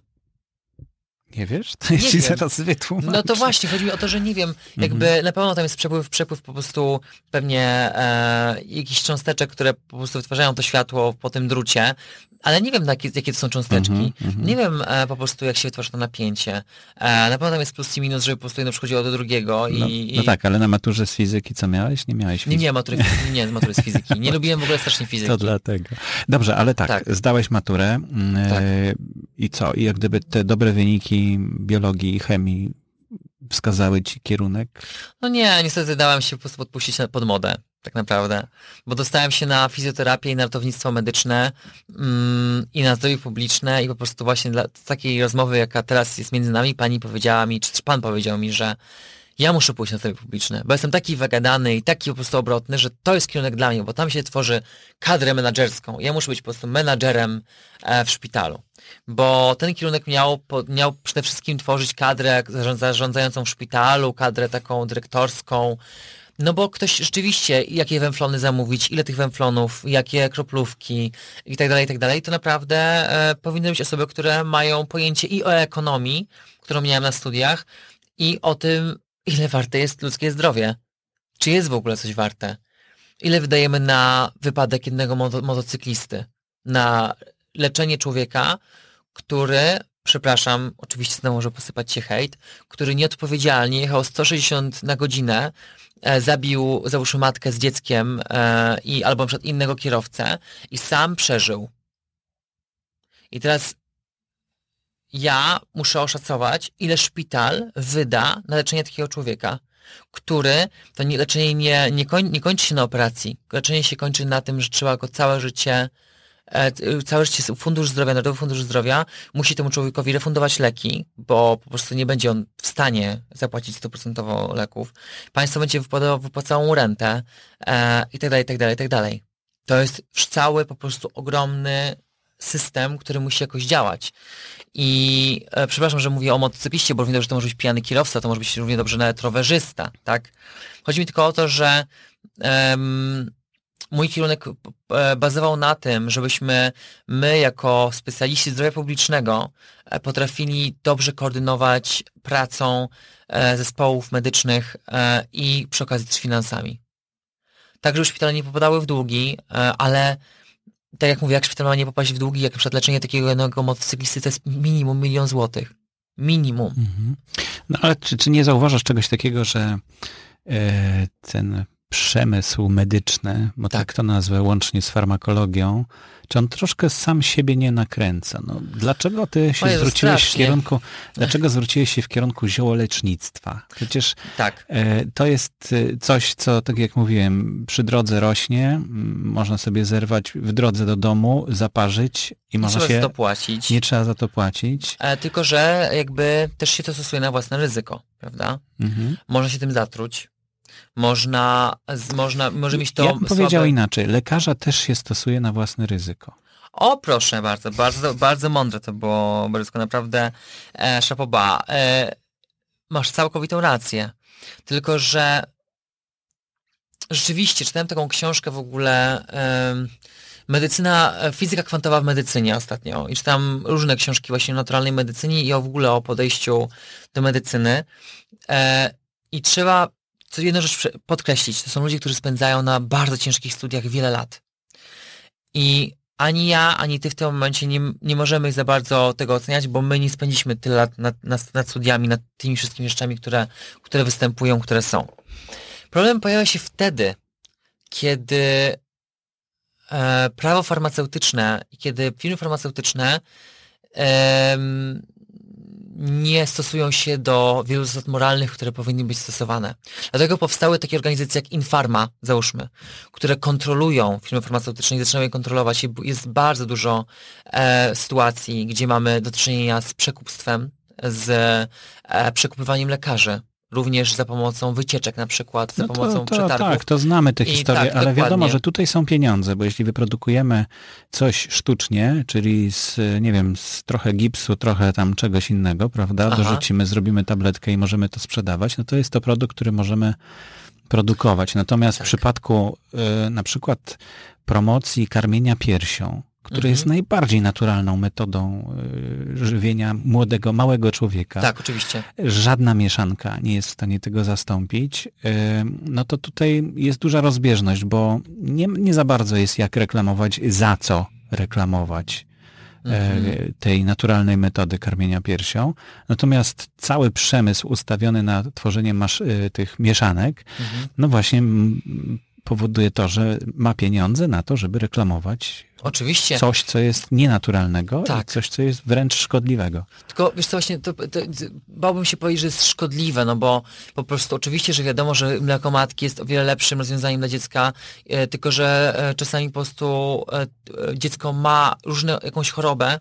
Nie wiesz? To nie ci zaraz wytłumaczę. No to właśnie, chodzi mi o to, że nie wiem, jakby mm -hmm. na pewno tam jest przepływ, przepływ po prostu pewnie e, jakichś cząsteczek, które po prostu wytwarzają to światło po tym drucie, ale nie wiem, jakie, jakie to są cząsteczki. Mm -hmm. Nie wiem e, po prostu, jak się wytwarza to napięcie. E, na pewno tam jest plus i minus, żeby po prostu jedno przychodziło do drugiego. I, no, no tak, ale na maturze z fizyki co miałeś? Nie miałeś fizyki? Nie, nie, matury, nie, matury z fizyki. Nie lubiłem w ogóle strasznie fizyki. To dlatego. Dobrze, ale tak, tak. zdałeś maturę mm, tak. E, i co? I jak gdyby te dobre wyniki biologii i chemii wskazały ci kierunek? No nie, niestety dałem się po prostu podpuścić pod modę tak naprawdę, bo dostałem się na fizjoterapię i na ratownictwo medyczne mm, i na zdrowie publiczne i po prostu właśnie dla takiej rozmowy, jaka teraz jest między nami, pani powiedziała mi, czy też pan powiedział mi, że ja muszę pójść na zdrowie publiczne, bo jestem taki wygadany i taki po prostu obrotny, że to jest kierunek dla mnie, bo tam się tworzy kadrę menadżerską. Ja muszę być po prostu menadżerem e, w szpitalu, bo ten kierunek miał, miał przede wszystkim tworzyć kadrę zarządzającą w szpitalu, kadrę taką dyrektorską, no bo ktoś rzeczywiście, jakie węflony zamówić, ile tych węflonów, jakie kroplówki i tak dalej, i tak dalej, to naprawdę e, powinny być osoby, które mają pojęcie i o ekonomii, którą miałem na studiach, i o tym, ile warte jest ludzkie zdrowie. Czy jest w ogóle coś warte? Ile wydajemy na wypadek jednego moto motocyklisty? Na leczenie człowieka, który, przepraszam, oczywiście znowu może posypać się hejt, który nieodpowiedzialnie jechał 160 na godzinę, zabił, załóżmy matkę z dzieckiem e, i albo na przykład innego kierowcę i sam przeżył. I teraz ja muszę oszacować, ile szpital wyda na leczenie takiego człowieka, który to nie, leczenie nie, nie, koń, nie kończy się na operacji. Leczenie się kończy na tym, że trzeba go całe życie e, całe życie Fundusz Zdrowia, Narodowy Fundusz Zdrowia musi temu człowiekowi refundować leki, bo po prostu nie będzie on w stanie zapłacić 100% leków. Państwo będzie wypłacało, mu rentę e, i tak dalej, i tak dalej, i tak dalej. To jest cały po prostu ogromny system, który musi jakoś działać. I e, przepraszam, że mówię o motocykliście, bo równie że to może być pijany kierowca, to może być równie dobrze nawet rowerzysta, tak? Chodzi mi tylko o to, że um, mój kierunek e, bazował na tym, żebyśmy my jako specjaliści zdrowia publicznego e, potrafili dobrze koordynować pracą e, zespołów medycznych i przy okazji też finansami. Tak, żeby szpitale nie popadały w długi, ale tak jak mówię, jak szpital nie popaść w długi, jak na przykład leczenie takiego jednego motocyklisty, to jest minimum milion złotych. Minimum. Mhm. No ale czy, czy nie zauważasz czegoś takiego, że ten przemysł medyczny, bo tak. tak to nazwę, łącznie z farmakologią, czy on troszkę sam siebie nie nakręca? No, dlaczego ty się Jezu, zwróciłeś strasznie. w kierunku, dlaczego zwróciłeś się w kierunku ziołolecznictwa? Przecież tak. e, to jest e, coś, co, tak jak mówiłem, przy drodze rośnie, można sobie zerwać w drodze do domu, zaparzyć i nie można trzeba się... za to płacić. Nie trzeba za to płacić. E, tylko, że jakby też się to stosuje na własne ryzyko, prawda? Mhm. Można się tym zatruć, można, można, może mieć to... Ja bym powiedział inaczej, lekarza też się stosuje na własne ryzyko. O, proszę bardzo, bardzo, bardzo mądre to było, Borysko, naprawdę e, szapoba. E, masz całkowitą rację. Tylko, że rzeczywiście czytałem taką książkę w ogóle e, medycyna, fizyka kwantowa w medycynie ostatnio i czytam różne książki właśnie o naturalnej medycynie i o w ogóle o podejściu do medycyny. E, I trzeba co jedną rzecz podkreślić, to są ludzie, którzy spędzają na bardzo ciężkich studiach wiele lat. I ani ja, ani ty w tym momencie nie, nie możemy za bardzo tego oceniać, bo my nie spędziliśmy tyle lat nad, nad, nad studiami, nad tymi wszystkimi rzeczami, które, które występują, które są. Problem pojawia się wtedy, kiedy e, prawo farmaceutyczne i kiedy firmy farmaceutyczne e, nie stosują się do wielu zasad moralnych, które powinny być stosowane. Dlatego powstały takie organizacje jak Infarma, załóżmy, które kontrolują firmy farmaceutyczne i zaczynają je kontrolować. Jest bardzo dużo e, sytuacji, gdzie mamy do czynienia z przekupstwem z e, przekupywaniem lekarzy również za pomocą wycieczek na przykład, za No to, pomocą to, przetargów. tak, to znamy te I historie, tak, ale wiadomo, dokładnie. że tutaj są pieniądze, bo jeśli wyprodukujemy coś sztucznie, czyli z, nie wiem, z trochę gipsu, trochę tam czegoś innego, prawda, Aha. dorzucimy, zrobimy tabletkę i możemy to sprzedawać, no to jest to produkt, który możemy produkować. Natomiast w Tak. przypadku y, na przykład promocji karmienia piersią, które Mhm. jest najbardziej naturalną metodą y, żywienia młodego, małego człowieka, Tak, oczywiście. żadna mieszanka nie jest w stanie tego zastąpić, yy, no to tutaj jest duża rozbieżność, bo nie, nie za bardzo jest jak reklamować, za co reklamować e, Mhm. tej naturalnej metody karmienia piersią. Natomiast cały przemysł ustawiony na tworzenie masz, y, tych mieszanek, Mhm. no właśnie powoduje to, że ma pieniądze na to, żeby reklamować Oczywiście. coś, co jest nienaturalnego Tak. i coś, co jest wręcz szkodliwego. Tylko wiesz co, właśnie to, to, to, bałbym się powiedzieć, że jest szkodliwe, no bo po prostu oczywiście, że wiadomo, że mleko matki jest o wiele lepszym rozwiązaniem dla dziecka, e, tylko że e, czasami po prostu e, e, dziecko ma różne, jakąś chorobę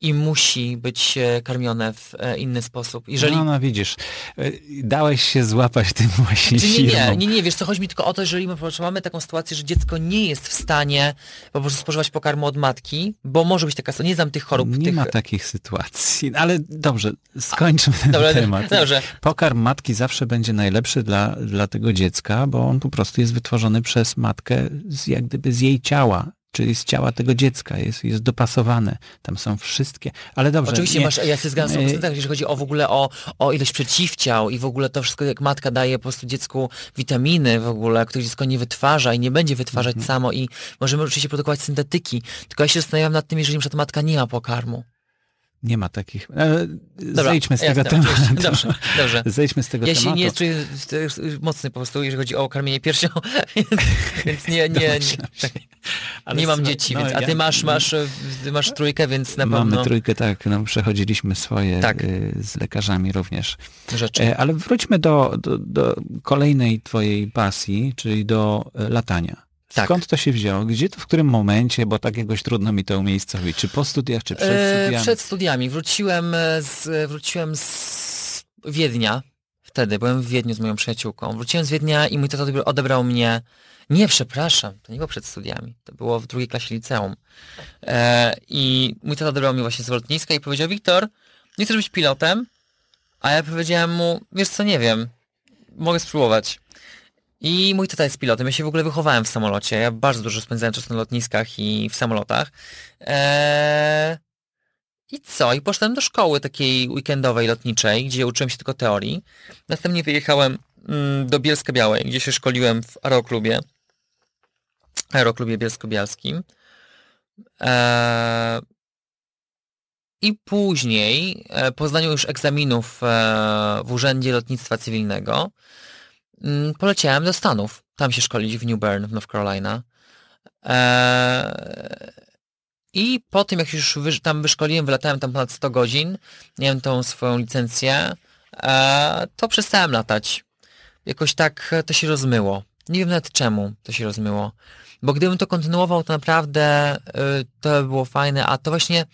i musi być e, karmione w e, inny sposób. Jeżeli No, no widzisz, y, dałeś się złapać tym właśnie Czy nie, nie, nie, nie, wiesz co, chodzi mi tylko o to, jeżeli my mamy taką sytuację, że dziecko nie jest w stanie po prostu spożywać pokarmu od matki, bo może być taka sytuacja, nie znam tych chorób. Nie tych... ma takich sytuacji, ale dobrze, skończmy ten Dobra, temat. dobrze. Pokarm matki zawsze będzie najlepszy dla, dla tego dziecka, bo on po prostu jest wytworzony przez matkę z, jak gdyby z jej ciała, czyli z ciała tego dziecka, jest, jest dopasowane. Tam są wszystkie, ale dobrze. Oczywiście nie, masz, ja się zgadzam z Yy, tobą, tak, jeżeli chodzi o w ogóle o, o ilość przeciwciał i w ogóle to wszystko, jak matka daje po prostu dziecku witaminy w ogóle, których dziecko nie wytwarza i nie będzie wytwarzać Mhm. samo i możemy oczywiście produkować syntetyki, tylko ja się zastanawiam nad tym, jeżeli na przykład matka nie ma pokarmu. Nie ma takich. Ale Dobra, zejdźmy z jasne, tego tematu. oczywiście. Dobrze, dobrze. Zejdźmy z tego Ja się tematu. nie czuję e, mocny po prostu, jeżeli chodzi o karmienie piersią, więc, więc nie, nie, nie, tak, nie mam dzieci, no, więc, a ja- ty masz, masz, e, masz trójkę, więc na Mamy pewno trójkę, tak. No, przechodziliśmy swoje Tak. y, z lekarzami również. rzeczy. E, Ale wróćmy do, do, do kolejnej twojej pasji, czyli do e, latania. Tak. Skąd to się wzięło? Gdzie to, w którym momencie, bo tak jakoś trudno mi to umiejscowić. Czy po studiach, czy przed E, studiami? Przed studiami. Wróciłem z, wróciłem z Wiednia. Wtedy byłem w Wiedniu z moją przyjaciółką. Wróciłem z Wiednia i mój tata odebrał- odebrał mnie. Nie, przepraszam, to nie było przed studiami. To było w drugiej klasie liceum. E, I mój tata odebrał mnie właśnie z lotniska i powiedział, Wiktor, nie chcesz być pilotem? A ja powiedziałem mu, wiesz co, nie wiem, mogę spróbować. I mój tata jest pilotem. Ja się w ogóle wychowałem w samolocie. Ja bardzo dużo spędzałem czasu na lotniskach i w samolotach. Eee... I co? I poszedłem do szkoły takiej weekendowej, lotniczej, gdzie uczyłem się tylko teorii. Następnie wyjechałem mm, do Bielska Białej, gdzie się szkoliłem w aeroklubie. Aeroklubie Bielsko-Bialskim. Eee... I później, e, po zdaniu już egzaminów e, w Urzędzie Lotnictwa Cywilnego, poleciałem do Stanów. Tam się szkolić w New Bern w North Carolina. Eee, I po tym, jak już tam wyszkoliłem, wylatałem tam ponad 100 godzin, miałem tą swoją licencję, eee, to przestałem latać. Jakoś tak to się rozmyło. Nie wiem nawet czemu to się rozmyło. Bo gdybym to kontynuował, to naprawdę y, to by było fajne, a to właśnie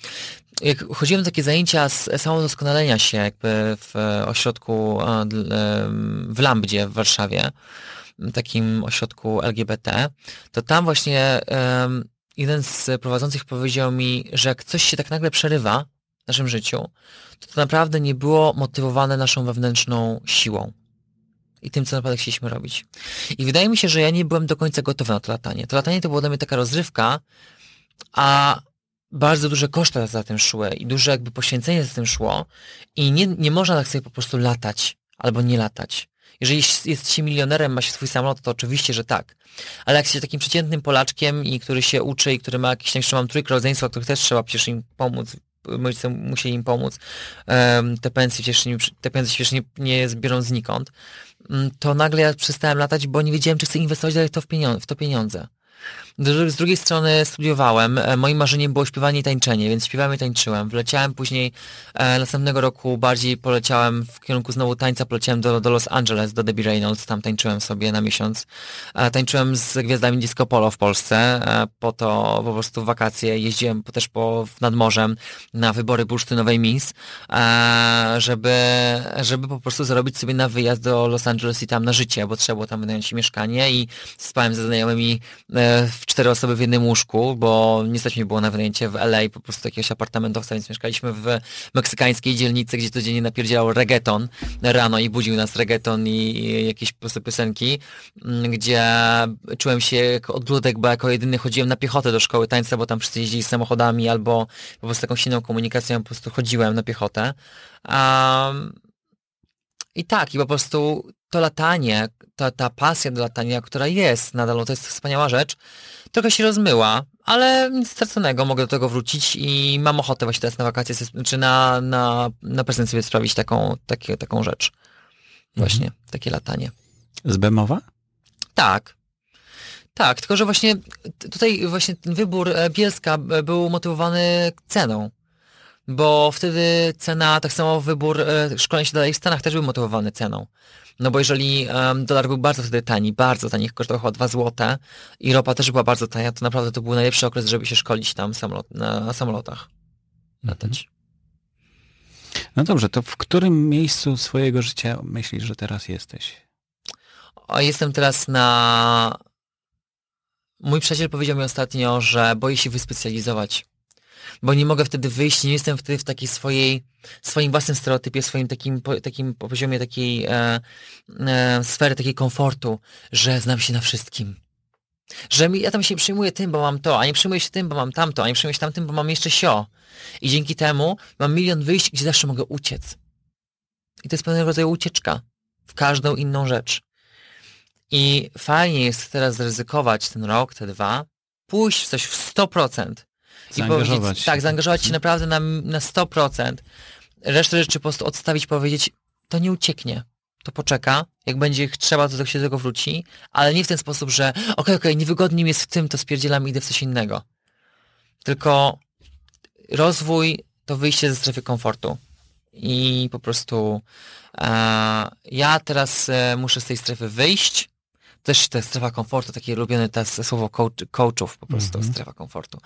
jak chodziłem na takie zajęcia z samodoskonalenia się jakby w e, ośrodku e, w Lambdzie w Warszawie, takim ośrodku LGBT, to tam właśnie jeden z prowadzących powiedział mi, że jak coś się tak nagle przerywa w naszym życiu, to to naprawdę nie było motywowane naszą wewnętrzną siłą i tym, co naprawdę chcieliśmy robić. I wydaje mi się, że ja nie byłem do końca gotowy na to latanie. To latanie to było dla mnie taka rozrywka, a bardzo duże koszty za tym szły i duże jakby poświęcenie za tym szło i nie, nie można tak sobie po prostu latać albo nie latać. Jeżeli jest się milionerem, ma się swój samolot, to oczywiście, że tak. Ale jak się takim przeciętnym Polaczkiem i który się uczy i który ma jakieś, tam jeszcze mam trójkę rodzeństwa, których też trzeba przecież im pomóc, rodzice musieli im pomóc, te pensje przecież nie, te pensje przecież nie, nie zbiorą znikąd, mm, to nagle ja przestałem latać, bo nie wiedziałem, czy chcę inwestować dalej to, w to pieniądze. Z drugiej strony studiowałem, e, moim marzeniem było śpiewanie i tańczenie, więc śpiewałem i tańczyłem. Wleciałem później, e, następnego roku bardziej poleciałem w kierunku znowu tańca, poleciałem do, do Los Angeles, do Debbie Reynolds, tam tańczyłem sobie na miesiąc. E, tańczyłem z gwiazdami disco polo w Polsce, e, po to po prostu w wakacje jeździłem też po, nad morzem na wybory bursztynowej Miss, e, żeby, żeby po prostu zarobić sobie na wyjazd do Los Angeles i tam na życie, bo trzeba było tam wynająć mieszkanie i spałem ze znajomymi e, w cztery osoby w jednym łóżku, bo nie stać mi było na wynajęcie w LA po prostu jakiegoś apartamentowca, więc mieszkaliśmy w meksykańskiej dzielnicy, gdzie codziennie napierdzielał reggaeton rano i budził nas reggaeton i jakieś po prostu piosenki, mm, gdzie czułem się jak odludek, bo jako jedyny chodziłem na piechotę do szkoły tańca, bo tam wszyscy jeździli samochodami albo po prostu taką silną komunikacją po prostu chodziłem na piechotę. Um, I tak, i po prostu to latanie, ta, ta pasja do latania, która jest nadal, no to jest wspaniała rzecz, trochę się rozmyła, ale nic straconego, mogę do tego wrócić i mam ochotę właśnie teraz na wakacje, czy na, na, na prezent sobie sprawić taką, takie, taką rzecz. Właśnie, mhm. takie latanie. Z Bemowa? Tak. Tak, tylko że właśnie tutaj właśnie ten wybór e, Bielska e, był motywowany ceną bo wtedy cena, tak samo wybór e, szkolenia się dalej w Stanach też był motywowany ceną. No bo jeżeli um, dolar był bardzo wtedy tani, bardzo tani, kosztował chyba 2 złote i ropa też była bardzo tania, to naprawdę to był najlepszy okres, żeby się szkolić tam samolot, na samolotach. Latać. No dobrze, to w którym miejscu swojego życia myślisz, że teraz jesteś? O, jestem teraz na... Mój przyjaciel powiedział mi ostatnio, że boi się wyspecjalizować bo nie mogę wtedy wyjść, nie jestem wtedy w takiej swojej, swoim własnym stereotypie, swoim takim, takim poziomie takiej e, e, sfery, takiej komfortu, że znam się na wszystkim. Że mi, ja tam się przyjmuję tym, bo mam to, a nie przyjmuję się tym, bo mam tamto, a nie przyjmuję się tamtym, bo mam jeszcze sio. I dzięki temu mam milion wyjść, gdzie zawsze mogę uciec. I to jest pewnego rodzaju ucieczka w każdą inną rzecz. I fajnie jest teraz zryzykować ten rok, te dwa, pójść w coś w 100%, Zaangażować się. Tak, zaangażować się naprawdę na, na 100%. Resztę rzeczy po prostu odstawić, powiedzieć, to nie ucieknie. To poczeka. Jak będzie trzeba, to się do tego wróci. Ale nie w ten sposób, że okej, okay, okej, okay, niewygodnie mi jest w tym, to spierdzielam i idę w coś innego. Tylko rozwój to wyjście ze strefy komfortu. I po prostu e, ja teraz e, muszę z tej strefy wyjść, też ta strefa komfortu, takie lubione to słowo coach, coachów po prostu, -hmm. strefa komfortu.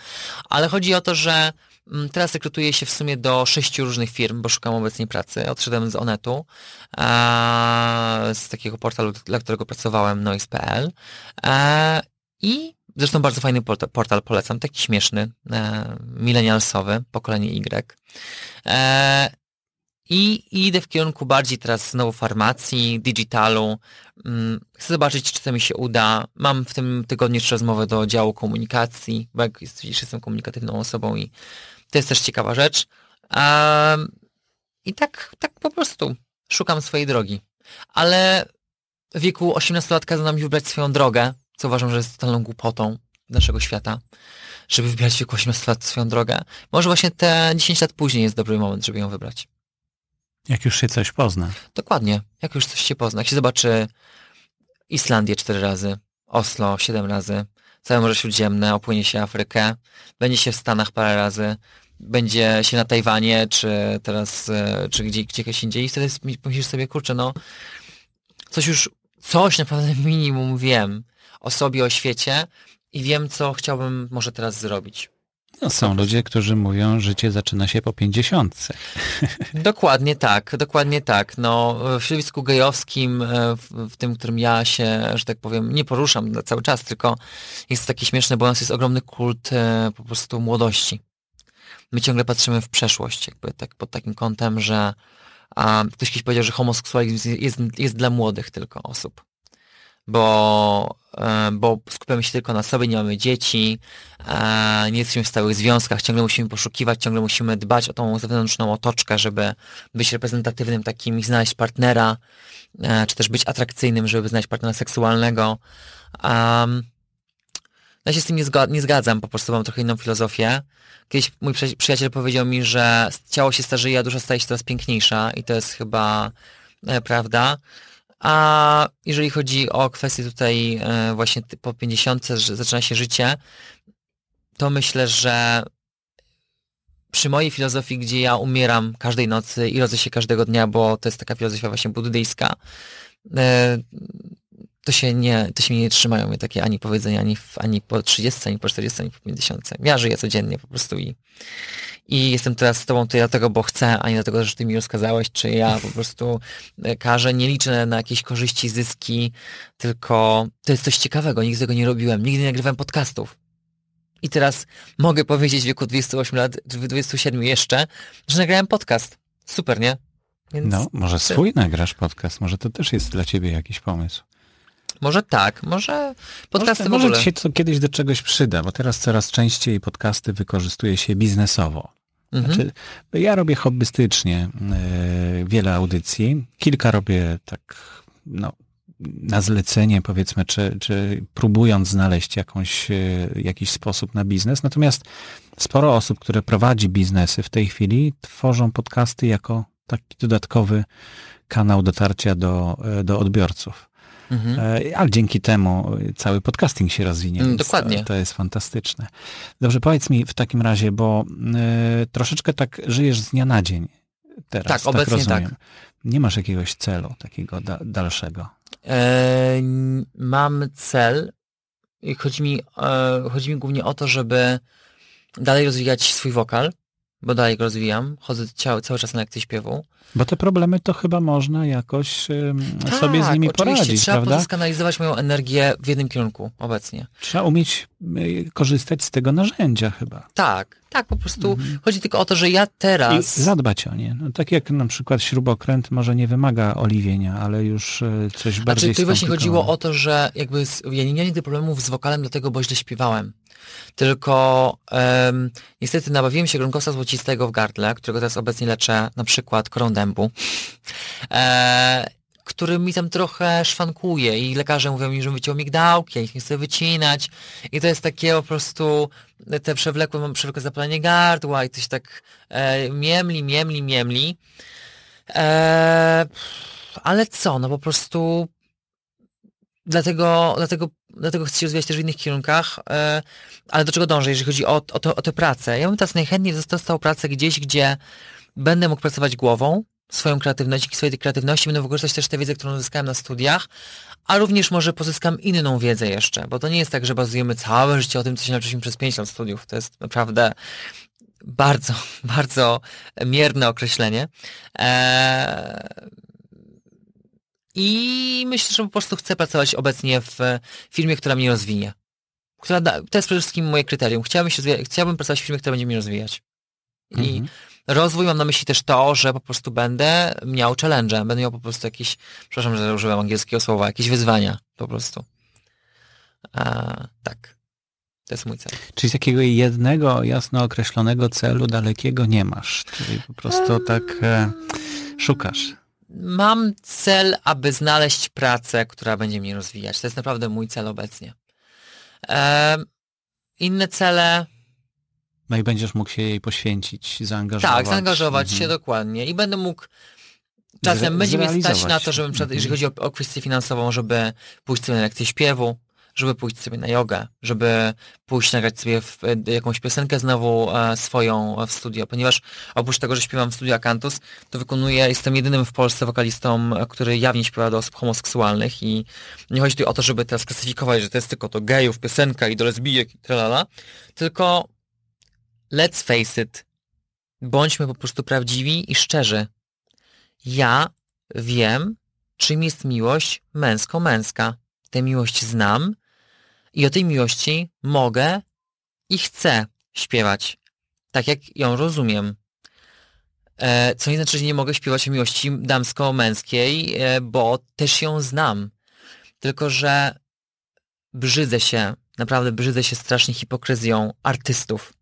Ale chodzi o to, że mm, teraz rekrutuję się w sumie do sześciu różnych firm, bo szukam obecnie pracy. Odszedłem z Onetu, z takiego portalu, dla którego pracowałem, noise.pl e, i zresztą bardzo fajny portal, portal polecam, taki śmieszny, e, milenialsowy, pokolenie Y. E, i, idę w kierunku bardziej teraz znowu farmacji, digitalu. Mm, chcę zobaczyć, czy to mi się uda. Mam w tym tygodniu jeszcze rozmowę do działu komunikacji, bo jak widzisz, jestem komunikatywną osobą i to jest też ciekawa rzecz. I tak, tak po prostu szukam swojej drogi. Ale w wieku 18-latka za mi wybrać swoją drogę, co uważam, że jest totalną głupotą naszego świata, żeby wybierać w wieku 18 lat swoją drogę. Może właśnie te 10 lat później jest dobry moment, żeby ją wybrać. Jak już się coś pozna. Dokładnie. Jak już coś się pozna. Jak się zobaczy Islandię cztery razy, Oslo siedem razy, całe Morze Śródziemne, opłynie się Afrykę, będzie się w Stanach parę razy, będzie się na Tajwanie, czy teraz, e, czy gdzie, gdzieś indziej i wtedy myślisz sobie, kurczę, no coś już, coś naprawdę minimum wiem o sobie, o świecie i wiem, co chciałbym może teraz zrobić. No, są ludzie, którzy mówią, że życie zaczyna się po pięćdziesiątce. Dokładnie tak, dokładnie tak. No, w środowisku gejowskim, e, w, tym, którym ja się, że tak powiem, nie poruszam cały czas, tylko jest taki śmieszny, bo nas jest ogromny kult e, po prostu młodości. My ciągle patrzymy w przeszłość, jakby tak pod takim kątem, że a, ktoś kiedyś powiedział, że homoseksualizm jest, jest dla młodych tylko osób bo, e, bo skupiamy się tylko na sobie, nie mamy dzieci, e, nie jesteśmy w stałych związkach, ciągle musimy poszukiwać, ciągle musimy dbać o tą zewnętrzną otoczkę, żeby być reprezentatywnym takim i znaleźć partnera, e, czy też być atrakcyjnym, żeby znaleźć partnera seksualnego. Um, ja się z tym nie, nie, zgadzam, po prostu mam trochę inną filozofię. Kiedyś mój przyjaciel powiedział mi, że ciało się starzeje, a dusza staje się coraz piękniejsza i to jest chyba e, prawda. A jeżeli chodzi o kwestię tutaj e, właśnie po 50, że zaczyna się życie, to myślę, że przy mojej filozofii, gdzie ja umieram każdej nocy i rodzę się każdego dnia, bo to jest taka filozofia właśnie buddyjska, e, to się nie, to się mnie nie trzymają mnie takie ani powiedzenia, ani, ani po 30, ani po 40, ani po 50. Ja żyję codziennie po prostu i, i jestem teraz z tobą tutaj dlatego, bo chcę, a nie dlatego, że ty mi rozkazałeś, czy ja po prostu e, każę, nie liczę na jakieś korzyści, zyski, tylko to jest coś ciekawego, nigdy tego nie robiłem, nigdy nie nagrywałem podcastów. I teraz mogę powiedzieć w wieku 28 lat, 27 jeszcze, że nagrałem podcast. Super, nie? Więc no, może swój nagrasz podcast, może to też jest dla ciebie jakiś pomysł. Może tak, może podcasty może, w ogóle. Może się to kiedyś do czegoś przyda, bo teraz coraz częściej podcasty wykorzystuje się biznesowo. Mhm. Znaczy, ja robię hobbystycznie yy, wiele audycji. Kilka robię tak, no, na zlecenie, powiedzmy, czy, czy próbując znaleźć jakąś, yy, jakiś sposób na biznes. Natomiast sporo osób, które prowadzi biznesy w tej chwili, tworzą podcasty jako taki dodatkowy kanał dotarcia do, yy, do odbiorców. Mhm. E, ale dzięki temu cały podcasting się rozwinie. Mm, dokładnie. To, jest fantastyczne. Dobrze, powiedz mi w takim razie, bo y, troszeczkę tak żyjesz z dnia na dzień teraz. Tak, tak obecnie rozumiem. tak. Nie masz jakiegoś celu takiego da, dalszego? E, mam cel i chodzi mi, e, chodzi mi głównie o to, żeby dalej rozwijać swój wokal, bo dalej go rozwijam, chodzę cały, cały czas na lekcje śpiewu. Bo te problemy to chyba można jakoś tak, sobie z nimi poradzić, trzeba prawda? skanalizować moją energię w jednym kierunku obecnie. Trzeba umieć y, korzystać z tego narzędzia chyba. Tak, tak, po prostu mhm. chodzi tylko o to, że ja teraz... I zadbać o nie. No, tak jak na przykład śrubokręt może nie wymaga oliwienia, ale już y, coś znaczy, bardziej Znaczy, tu właśnie chodziło o to, że jakby z, ja nie miałem nigdy problemów z wokalem, dlatego bo źle śpiewałem. Tylko um, niestety nabawiłem się grunkowca złocistego w gardle, którego teraz obecnie leczę na przykład korą dębu. E, który mi tam trochę szwankuje i lekarze mówią mi, że wyciął migdałki, ja ich nie chcę wycinać i to jest takie po prostu te przewlekłe, mam przewlekłe zapalenie gardła i coś tak e, miemli, miemli, miemli. E, ale co, no po prostu dlatego, dlatego, dlatego chcę się rozwijać też w innych kierunkach, e, ale do czego dążę, jeżeli chodzi o, o, to, o tę pracę? Ja bym teraz najchętniej dostał pracę gdzieś, gdzie będę mógł pracować głową, swoją kreatywność, dzięki swojej kreatywności będę wykorzystać też tę wiedzę, którą uzyskałem na studiach, a również może pozyskam inną wiedzę jeszcze, bo to nie jest tak, że bazujemy całe życie o tym, co się nauczyliśmy przez 5 lat studiów. To jest naprawdę bardzo, bardzo mierne określenie. Eee... I myślę, że po prostu chcę pracować obecnie w firmie, która mnie rozwinie. Która da, to jest przede wszystkim moje kryterium. Chciałbym, się chciałbym pracować w firmie, która będzie mnie rozwijać. I mhm. rozwój mam na myśli też to, że po prostu będę miał challenge, będę miał po prostu jakieś, przepraszam, że użyłem angielskiego słowa, jakieś wyzwania po prostu. A, tak. To jest mój cel. Czyli takiego jednego, jasno określonego celu dalekiego nie masz. Czyli po prostu tak e, szukasz. Mam cel, aby znaleźć pracę, która będzie mnie rozwijać. To jest naprawdę mój cel obecnie. E, inne cele no i będziesz mógł się jej poświęcić, zaangażować. Tak, zaangażować mhm. się dokładnie i będę mógł czasem Zre będzie mnie stać na to, żebym przed, jeżeli chodzi o, o kwestię finansową, żeby pójść sobie na lekcję śpiewu, żeby pójść sobie na jogę, żeby pójść nagrać sobie w, jakąś piosenkę znowu e, swoją w studio, ponieważ oprócz tego, że śpiewam w studio Akantus, to wykonuję, jestem jedynym w Polsce wokalistą, który jawnie śpiewa do osób homoseksualnych i nie chodzi tu o to, żeby teraz klasyfikować, że to jest tylko to gejów, piosenka i do lesbijek i tralala, tylko let's face it, bądźmy po prostu prawdziwi i szczerzy. Ja wiem, czym jest miłość męsko-męska. Tę miłość znam i o tej miłości mogę i chcę śpiewać, tak jak ją rozumiem. E, co nie znaczy, że nie mogę śpiewać o miłości damsko-męskiej, e, bo też ją znam. Tylko, że brzydzę się, naprawdę brzydzę się strasznie hipokryzją artystów,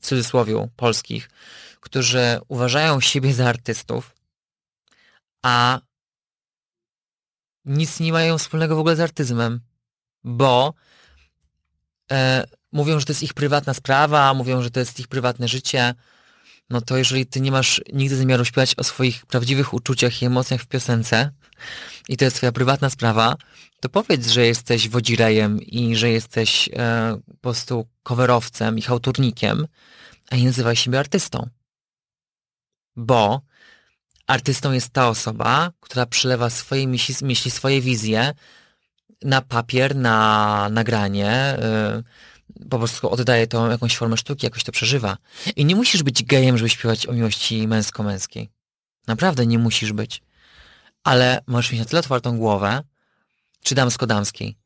w cudzysłowie polskich, którzy uważają siebie za artystów, a nic nie mają wspólnego w ogóle z artyzmem, bo e, mówią, że to jest ich prywatna sprawa, mówią, że to jest ich prywatne życie, no to jeżeli ty nie masz nigdy zamiaru śpiewać o swoich prawdziwych uczuciach i emocjach w piosence i to jest twoja prywatna sprawa, to powiedz, że jesteś wodzirejem i że jesteś e, po prostu coverowcem i hałturnikiem, a nie nazywaj siebie artystą. Bo artystą jest ta osoba, która przelewa swoje myśli, myśli swoje wizje na papier, na nagranie, yy, po prostu oddaje to jakąś formę sztuki, jakoś to przeżywa. I nie musisz być gejem, żeby śpiewać o miłości męsko-męskiej. Naprawdę nie musisz być. Ale możesz mieć na tyle otwartą głowę, czy damsko-damskiej,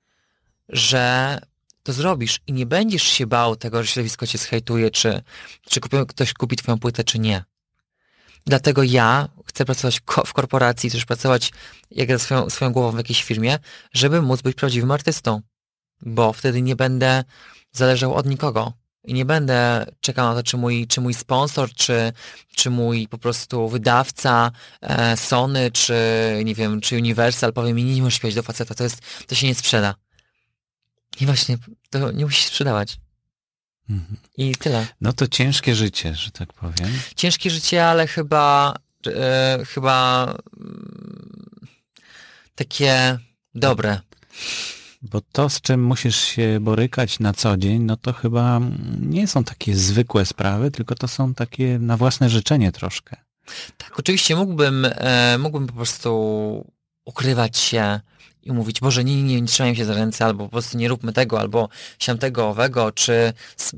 że to zrobisz i nie będziesz się bał tego, że środowisko cię zhejtuje, czy, czy ktoś kupi twoją płytę, czy nie. Dlatego ja chcę pracować w korporacji, też pracować jak swoją, swoją głową w jakiejś firmie, żeby móc być prawdziwym artystą. Bo wtedy nie będę zależał od nikogo. I nie będę czekał na to, czy mój, czy mój sponsor, czy, czy mój po prostu wydawca, e, Sony, czy nie wiem, czy Universal powie mi, nie, możesz śpiewać do faceta, to, jest, to się nie sprzeda. I właśnie, to nie musi sprzedawać. Mhm. I tyle. No to ciężkie życie, że tak powiem. Ciężkie życie, ale chyba e, chyba mm, takie dobre. Bo to, z czym musisz się borykać na co dzień, no to chyba nie są takie zwykłe sprawy, tylko to są takie na własne życzenie troszkę. Tak, oczywiście mógłbym, e, mógłbym po prostu ukrywać się i mówić, Boże, nie, nie, nie, trzymajmy się za ręce, albo po prostu nie róbmy tego, albo siamtego, owego, czy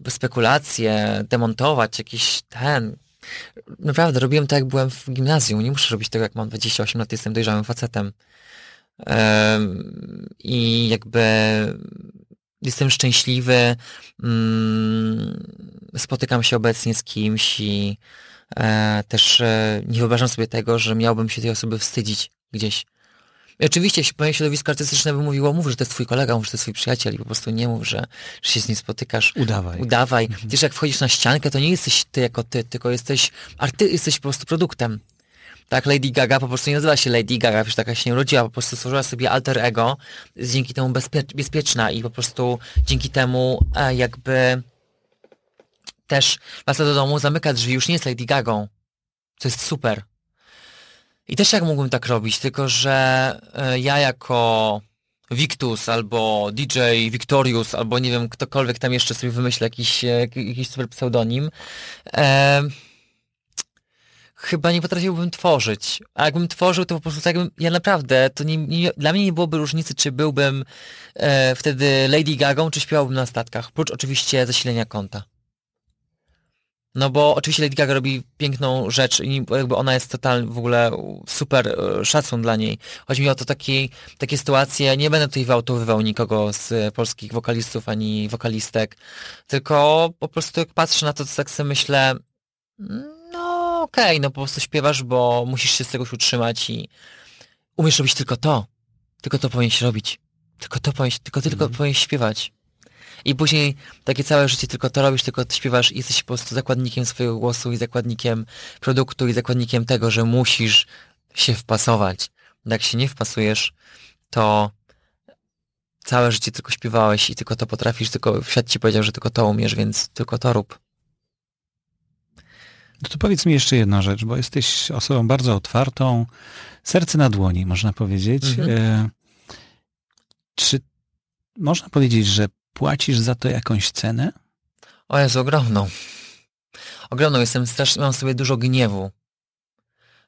spekulacje, demontować jakiś ten. Naprawdę, robiłem tak, jak byłem w gimnazjum. Nie muszę robić tego, jak mam 28 lat, jestem dojrzałym facetem. Um, I jakby jestem szczęśliwy, um, spotykam się obecnie z kimś i e, też e, nie wyobrażam sobie tego, że miałbym się tej osoby wstydzić gdzieś. I oczywiście moje środowisko artystyczne by mówiło, mów, że to jest twój kolega, mów, że to jest twój przyjaciel i po prostu nie mów, że, że się z nim spotykasz. Udawaj. Udawaj. Mhm. Wiesz, jak wchodzisz na ściankę, to nie jesteś ty jako ty, tylko jesteś, arty, jesteś po prostu produktem. Tak, Lady Gaga po prostu nie nazywa się Lady Gaga, przecież taka się nie urodziła, po prostu stworzyła sobie alter ego, jest dzięki temu bezpie bezpieczna i po prostu dzięki temu e, jakby też wraca do domu, zamyka drzwi, już nie jest Lady Gagą, co jest super. I też jak mógłbym tak robić, tylko że e, ja jako Victus albo DJ Victorious albo nie wiem, ktokolwiek tam jeszcze sobie wymyśla jakiś, e, jakiś super pseudonim, e, chyba nie potrafiłbym tworzyć. A jakbym tworzył, to po prostu tak ja naprawdę, to nie, nie, dla mnie nie byłoby różnicy, czy byłbym e, wtedy Lady Gagą, czy śpiewałbym na statkach. Prócz oczywiście zasilenia konta. No bo oczywiście Lady Gaga robi piękną rzecz i jakby ona jest totalnie w ogóle super e, szacun dla niej. Chodzi mi o to taki, takie sytuacje, nie będę tutaj wyautowywał nikogo z polskich wokalistów ani wokalistek, tylko po prostu jak patrzę na to, to tak sobie myślę, no okej, okay, no po prostu śpiewasz, bo musisz się z czegoś utrzymać i umiesz robić tylko to. Tylko to powinieneś robić. Tylko to powinieneś, tylko, tylko mm. powinieneś śpiewać. I później takie całe życie tylko to robisz, tylko śpiewasz i jesteś po prostu zakładnikiem swojego głosu i zakładnikiem produktu i zakładnikiem tego, że musisz się wpasować. Jak się nie wpasujesz, to całe życie tylko śpiewałeś i tylko to potrafisz, tylko świat ci powiedział, że tylko to umiesz, więc tylko to rób. No to powiedz mi jeszcze jedną rzecz, bo jesteś osobą bardzo otwartą, serce na dłoni, można powiedzieć. Mhm. E, czy można powiedzieć, że Płacisz za to jakąś cenę? O jest ogromną. Ogromną. Jestem strasznie, mam sobie dużo gniewu.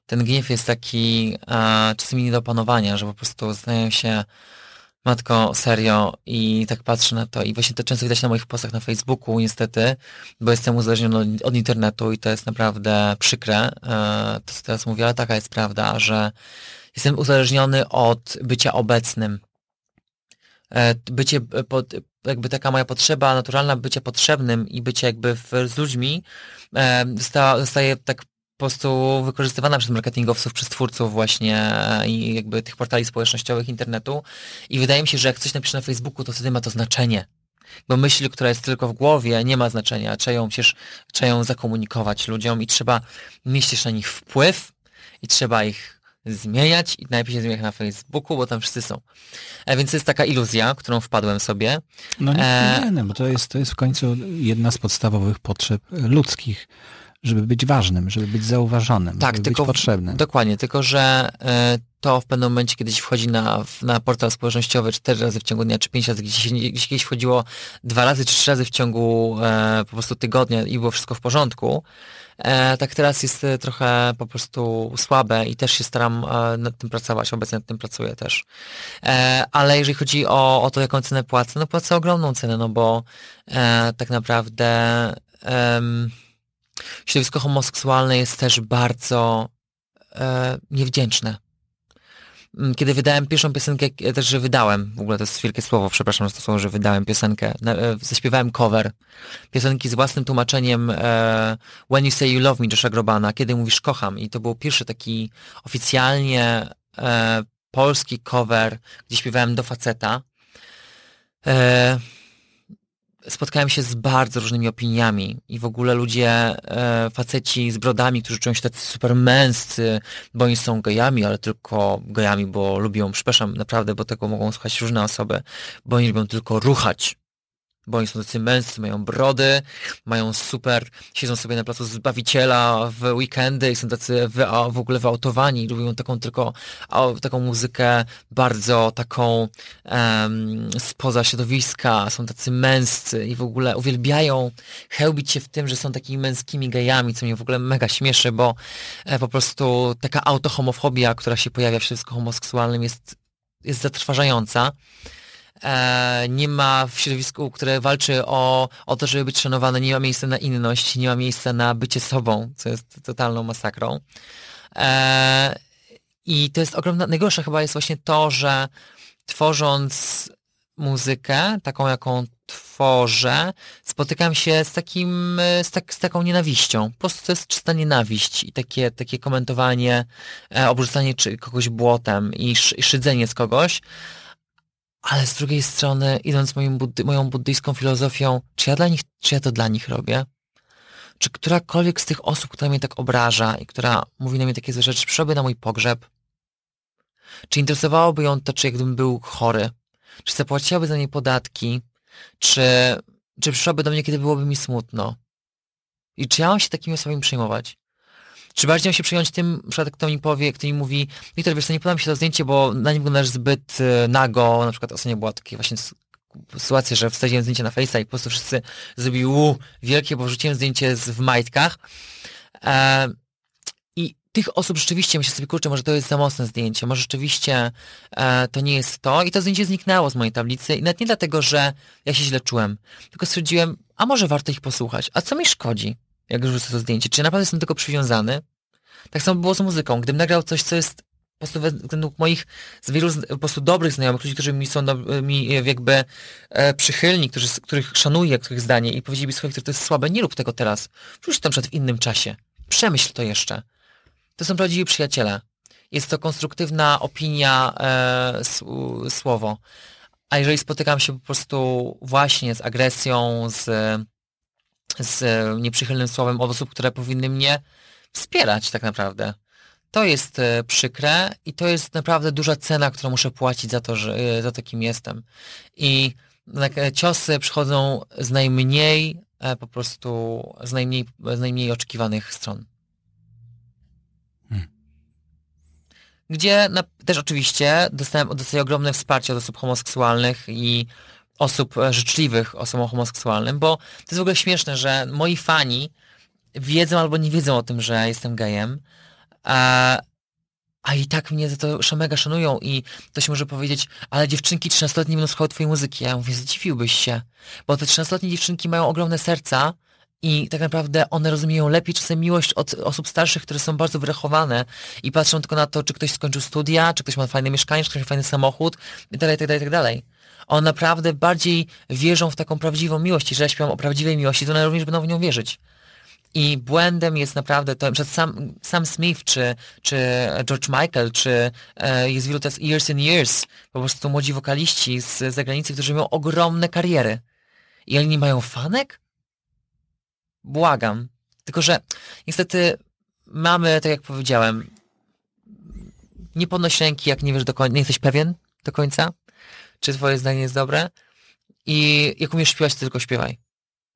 Ten gniew jest taki a, czasami nie do opanowania, że po prostu zastanawiam się, matko, serio, i tak patrzę na to. I właśnie to często widać na moich postach na Facebooku, niestety, bo jestem uzależniony od, internetu i to jest naprawdę przykre, e, to co teraz mówię, ale taka jest prawda, że jestem uzależniony od bycia obecnym E, bycie, e, pod, jakby taka moja potrzeba naturalna bycia potrzebnym i bycie jakby w, z ludźmi e, została, zostaje tak po prostu wykorzystywana przez marketingowców, przez twórców właśnie i jakby tych portali społecznościowych, internetu i wydaje mi się, że jak coś napiszę na Facebooku, to wtedy ma to znaczenie. Bo myśl, która jest tylko w głowie, nie ma znaczenia. Trzeba ją przecież, trzeba ją zakomunikować ludziom i trzeba mieć też na nich wpływ i trzeba ich zmieniać i najpierw się zmieniać na Facebooku, bo tam wszyscy są. E, więc jest taka iluzja, którą wpadłem sobie. No nie, e, nie, nie bo to jest, to jest w końcu jedna z podstawowych potrzeb ludzkich, żeby być ważnym, żeby być zauważonym, tak, żeby tylko, być potrzebnym. Dokładnie, tylko że y, to w pewnym momencie kiedyś wchodzi na, na portal społecznościowy cztery razy w ciągu dnia, czy pięć razy, gdzieś, gdzieś kiedyś wchodziło dwa razy, czy trzy razy w ciągu e, po prostu tygodnia i było wszystko w porządku. E, tak teraz jest e, trochę po prostu słabe i też się staram e, nad tym pracować, obecnie nad tym pracuję też. E, ale jeżeli chodzi o, o to, jaką cenę płacę, no płacę ogromną cenę, no bo e, tak naprawdę środowisko homoseksualne jest też bardzo e, niewdzięczne. Mm, kiedy wydałem pierwszą piosenkę, e, też, że wydałem, w ogóle to jest wielkie słowo, przepraszam za to słowo, że wydałem piosenkę, e, zaśpiewałem cover piosenki z własnym tłumaczeniem e, When You Say You Love Me Josha Grobana, kiedy mówisz kocham. I to był pierwszy taki oficjalnie polski cover, gdzie śpiewałem do faceta. Spotkałem się z bardzo różnymi opiniami i w ogóle ludzie, e, faceci z brodami, którzy czują się tacy super męscy, bo oni są gejami, ale tylko gejami, bo lubią, przepraszam, naprawdę, bo tego mogą słuchać różne osoby, bo oni lubią tylko ruchać bo oni są tacy męscy, mają brody, mają super, siedzą sobie na placu Zbawiciela w weekendy i są tacy wy, w ogóle wyautowani, lubią taką tylko, taką muzykę bardzo taką um, spoza środowiska, są tacy męscy i w ogóle uwielbiają chełbić się w tym, że są takimi męskimi gejami, co mnie w ogóle mega śmieszy, bo e, po prostu taka autohomofobia, która się pojawia w środowisku homoseksualnym jest, jest zatrważająca. E, nie ma w środowisku, które walczy o, o to, żeby być szanowane, nie ma miejsca na inność, nie ma miejsca na bycie sobą, co jest totalną masakrą. E, I to jest ogromna, najgorsze chyba jest właśnie to, że tworząc muzykę, taką jaką tworzę, spotykam się z takim, z, tak, z taką nienawiścią. Po prostu to jest czysta nienawiść i takie, takie komentowanie, e, obrzucanie czy kogoś błotem i, sz, i szydzenie z kogoś ale z drugiej strony, idąc moim buddy, moją buddyjską filozofią, czy ja dla nich, czy ja to dla nich robię? Czy którakolwiek z tych osób, która mnie tak obraża i która mówi na mnie takie złe rzeczy, przyszłaby na mój pogrzeb? Czy interesowałoby ją to, czy jakbym był chory? Czy zapłaciłaby za mnie podatki? Czy, czy przyszłaby do mnie, kiedy byłoby mi smutno? I czy ja mam się takimi osobami przejmować? Czy bardziej mam się przyjąć tym, przykład kto mi powie, kto mi mówi, Wiktor, wiesz co, nie podoba mi się to zdjęcie, bo na nim wyglądasz zbyt y, nago, na przykład ostatnio była taka właśnie sytuacja, że wstawiłem zdjęcie na Face'a i po prostu wszyscy zrobili u, wielkie, bo wrzuciłem zdjęcie z, w majtkach. E, I tych osób rzeczywiście myślę sobie, kurczę, może to jest za mocne zdjęcie, może rzeczywiście e, to nie jest to. I to zdjęcie zniknęło z mojej tablicy i nawet nie dlatego, że ja się źle czułem, tylko stwierdziłem, a może warto ich posłuchać, a co mi szkodzi? Jak rzucę to zdjęcie. Czy naprawdę jestem tego przywiązany? Tak samo było z muzyką. Gdybym nagrał coś, co jest po prostu według moich z wielu po prostu dobrych znajomych, ludzi, którzy mi są do, mi jakby e, przychylni, którzy, których szanuję, których zdanie i powiedzieli mi, słuchaj, to jest słabe, nie rób tego teraz. Wrzuć to przed w innym czasie. Przemyśl to jeszcze. To są prawdziwi przyjaciele. Jest to konstruktywna opinia, e, słowo. A jeżeli spotykam się po prostu właśnie z agresją, z z e, nieprzychylnym słowem od osób, które powinny mnie wspierać tak naprawdę. To jest e, przykre i to jest naprawdę duża cena, którą muszę płacić za to, że, e, za to kim jestem. I ciosy przychodzą z najmniej, po prostu z najmniej, z najmniej oczekiwanych stron. Hmm. Gdzie na, też oczywiście dostałem, dostaję ogromne wsparcie od osób homoseksualnych i osób e, życzliwych osobom homoseksualnym, bo to jest w ogóle śmieszne, że moi fani wiedzą albo nie wiedzą o tym, że jestem gejem, a, a i tak mnie za to mega szanują i ktoś może powiedzieć, ale dziewczynki 13-letnie będą słuchały twojej muzyki. Ja mówię, zdziwiłbyś się, bo te 13-letnie dziewczynki mają ogromne serca i tak naprawdę one rozumieją lepiej czasem miłość od osób starszych, które są bardzo wyrachowane i patrzą tylko na to, czy ktoś skończył studia, czy ktoś ma fajne mieszkanie, czy ktoś ma fajny samochód i tak dalej, dalej one naprawdę bardziej wierzą w taką prawdziwą miłość. Jeżeli ja śpiewam o prawdziwej miłości, to one również będą w nią wierzyć. I błędem jest naprawdę to, że sam, sam Smith, czy, czy George Michael, czy e, jest wielu teraz Years and Years, po prostu młodzi wokaliści z zagranicy, którzy mają ogromne kariery. I oni nie mają fanek? Błagam. Tylko, że niestety mamy, tak jak powiedziałem, nie podnoś ręki, jak nie wiesz do końca, nie jesteś pewien do końca czy twoje zdanie jest dobre i jak umiesz śpiewać, to tylko śpiewaj,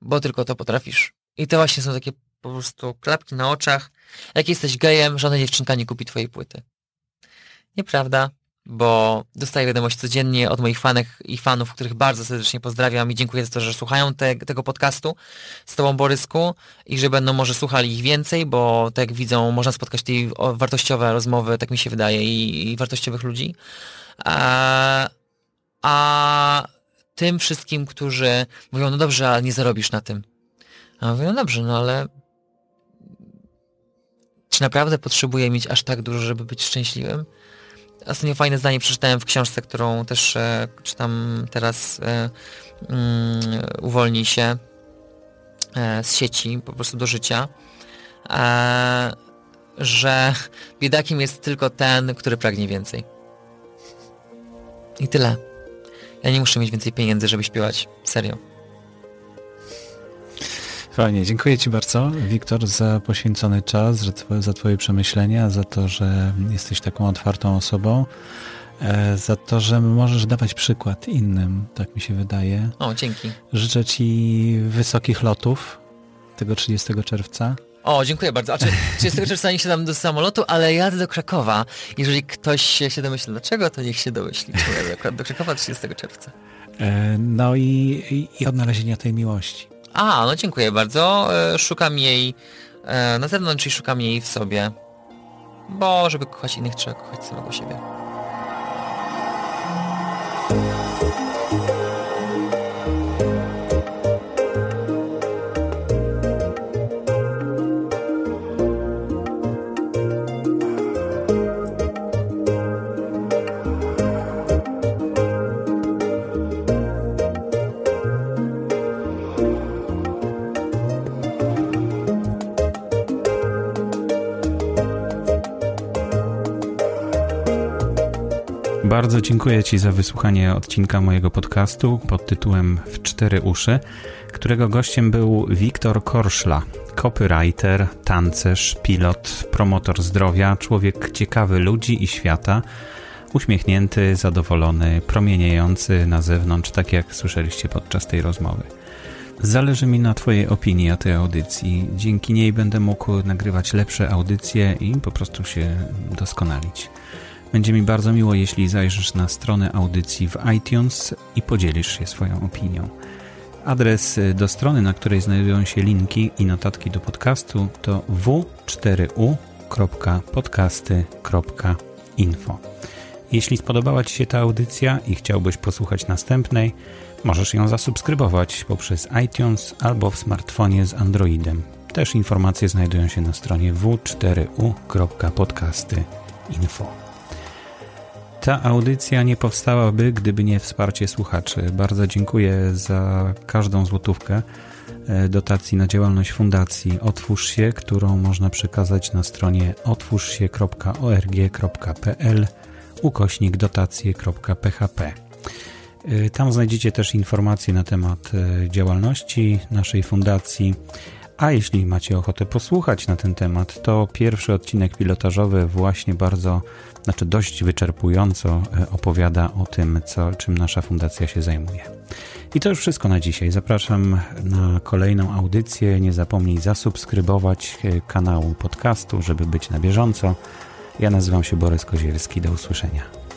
bo tylko to potrafisz. I to właśnie są takie po prostu klapki na oczach. Jak jesteś gejem, żadna dziewczynka nie kupi twojej płyty. Nieprawda, bo dostaję wiadomość codziennie od moich fanek i fanów, których bardzo serdecznie pozdrawiam i dziękuję za to, że słuchają te, tego podcastu z Tobą, Borysku i że będą może słuchali ich więcej, bo tak jak widzą, można spotkać tej wartościowe rozmowy, tak mi się wydaje, i, i wartościowych ludzi. A, a tym wszystkim, którzy mówią, no dobrze, ale nie zarobisz na tym. A mówię, no dobrze, no ale czy naprawdę potrzebuję mieć aż tak dużo, żeby być szczęśliwym? Ostatnio fajne zdanie przeczytałem w książce, którą też e, czytam teraz e, mm, Uwolnij się e, z sieci po prostu do życia, e, że biedakiem jest tylko ten, który pragnie więcej. I tyle. Ja nie muszę mieć więcej pieniędzy, żeby śpiewać. Serio. Fajnie, dziękuję Ci bardzo, Wiktor, za poświęcony czas, za Twoje przemyślenia, za to, że jesteś taką otwartą osobą, e, za to, że możesz dawać przykład innym, tak mi się wydaje. O, dzięki. Życzę Ci wysokich lotów tego 30 czerwca. O, dziękuję bardzo. A czy 30 czerwca nie siadam do samolotu, ale jadę do Krakowa. Jeżeli ktoś się domyśli dlaczego, to niech się domyśli. Czy jadę akurat do Krakowa 30 czerwca. E, no i, i, i odnalezienia tej miłości. A, no dziękuję bardzo. E, szukam jej e, na zewnątrz i szukam jej w sobie. Bo żeby kochać innych, trzeba kochać samego siebie. Bardzo dziękuję Ci za wysłuchanie odcinka mojego podcastu pod tytułem W cztery uszy, którego gościem był Wiktor Korszla, copywriter, tancerz, pilot, promotor zdrowia, człowiek ciekawy ludzi i świata, uśmiechnięty, zadowolony, promieniejący na zewnątrz, tak jak słyszeliście podczas tej rozmowy. Zależy mi na Twojej opinii o tej audycji. Dzięki niej będę mógł nagrywać lepsze audycje i po prostu się doskonalić. Będzie mi bardzo miło, jeśli zajrzysz na stronę audycji w iTunes i podzielisz się swoją opinią. Adres do strony, na której znajdują się linki i notatki do podcastu to w4u.podcasty.info. Jeśli spodobała Ci się ta audycja i chciałbyś posłuchać następnej, możesz ją zasubskrybować poprzez iTunes albo w smartfonie z Androidem. Też informacje znajdują się na stronie w4u.podcasty.info. Ta audycja nie powstałaby, gdyby nie wsparcie słuchaczy. Bardzo dziękuję za każdą złotówkę e, dotacji na działalność fundacji Otwórz się, którą można przekazać na stronie otwórzsie.org.pl ukośnik dotacje.php. E, tam znajdziecie też informacje na temat e, działalności naszej fundacji. A jeśli macie ochotę posłuchać na ten temat, to pierwszy odcinek pilotażowy właśnie bardzo znaczy dość wyczerpująco e, opowiada o tym, co, czym nasza fundacja się zajmuje. I to już wszystko na dzisiaj. Zapraszam na kolejną audycję. Nie zapomnij zasubskrybować e, kanału podcastu, żeby być na bieżąco. Ja nazywam się Borys Kozielski. Do usłyszenia.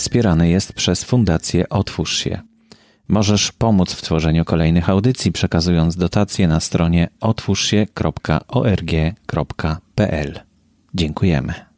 Wspierany jest przez Fundację Otwórz się. Możesz pomóc w tworzeniu kolejnych audycji, przekazując dotacje na stronie otwórzsie.org.pl. Dziękujemy.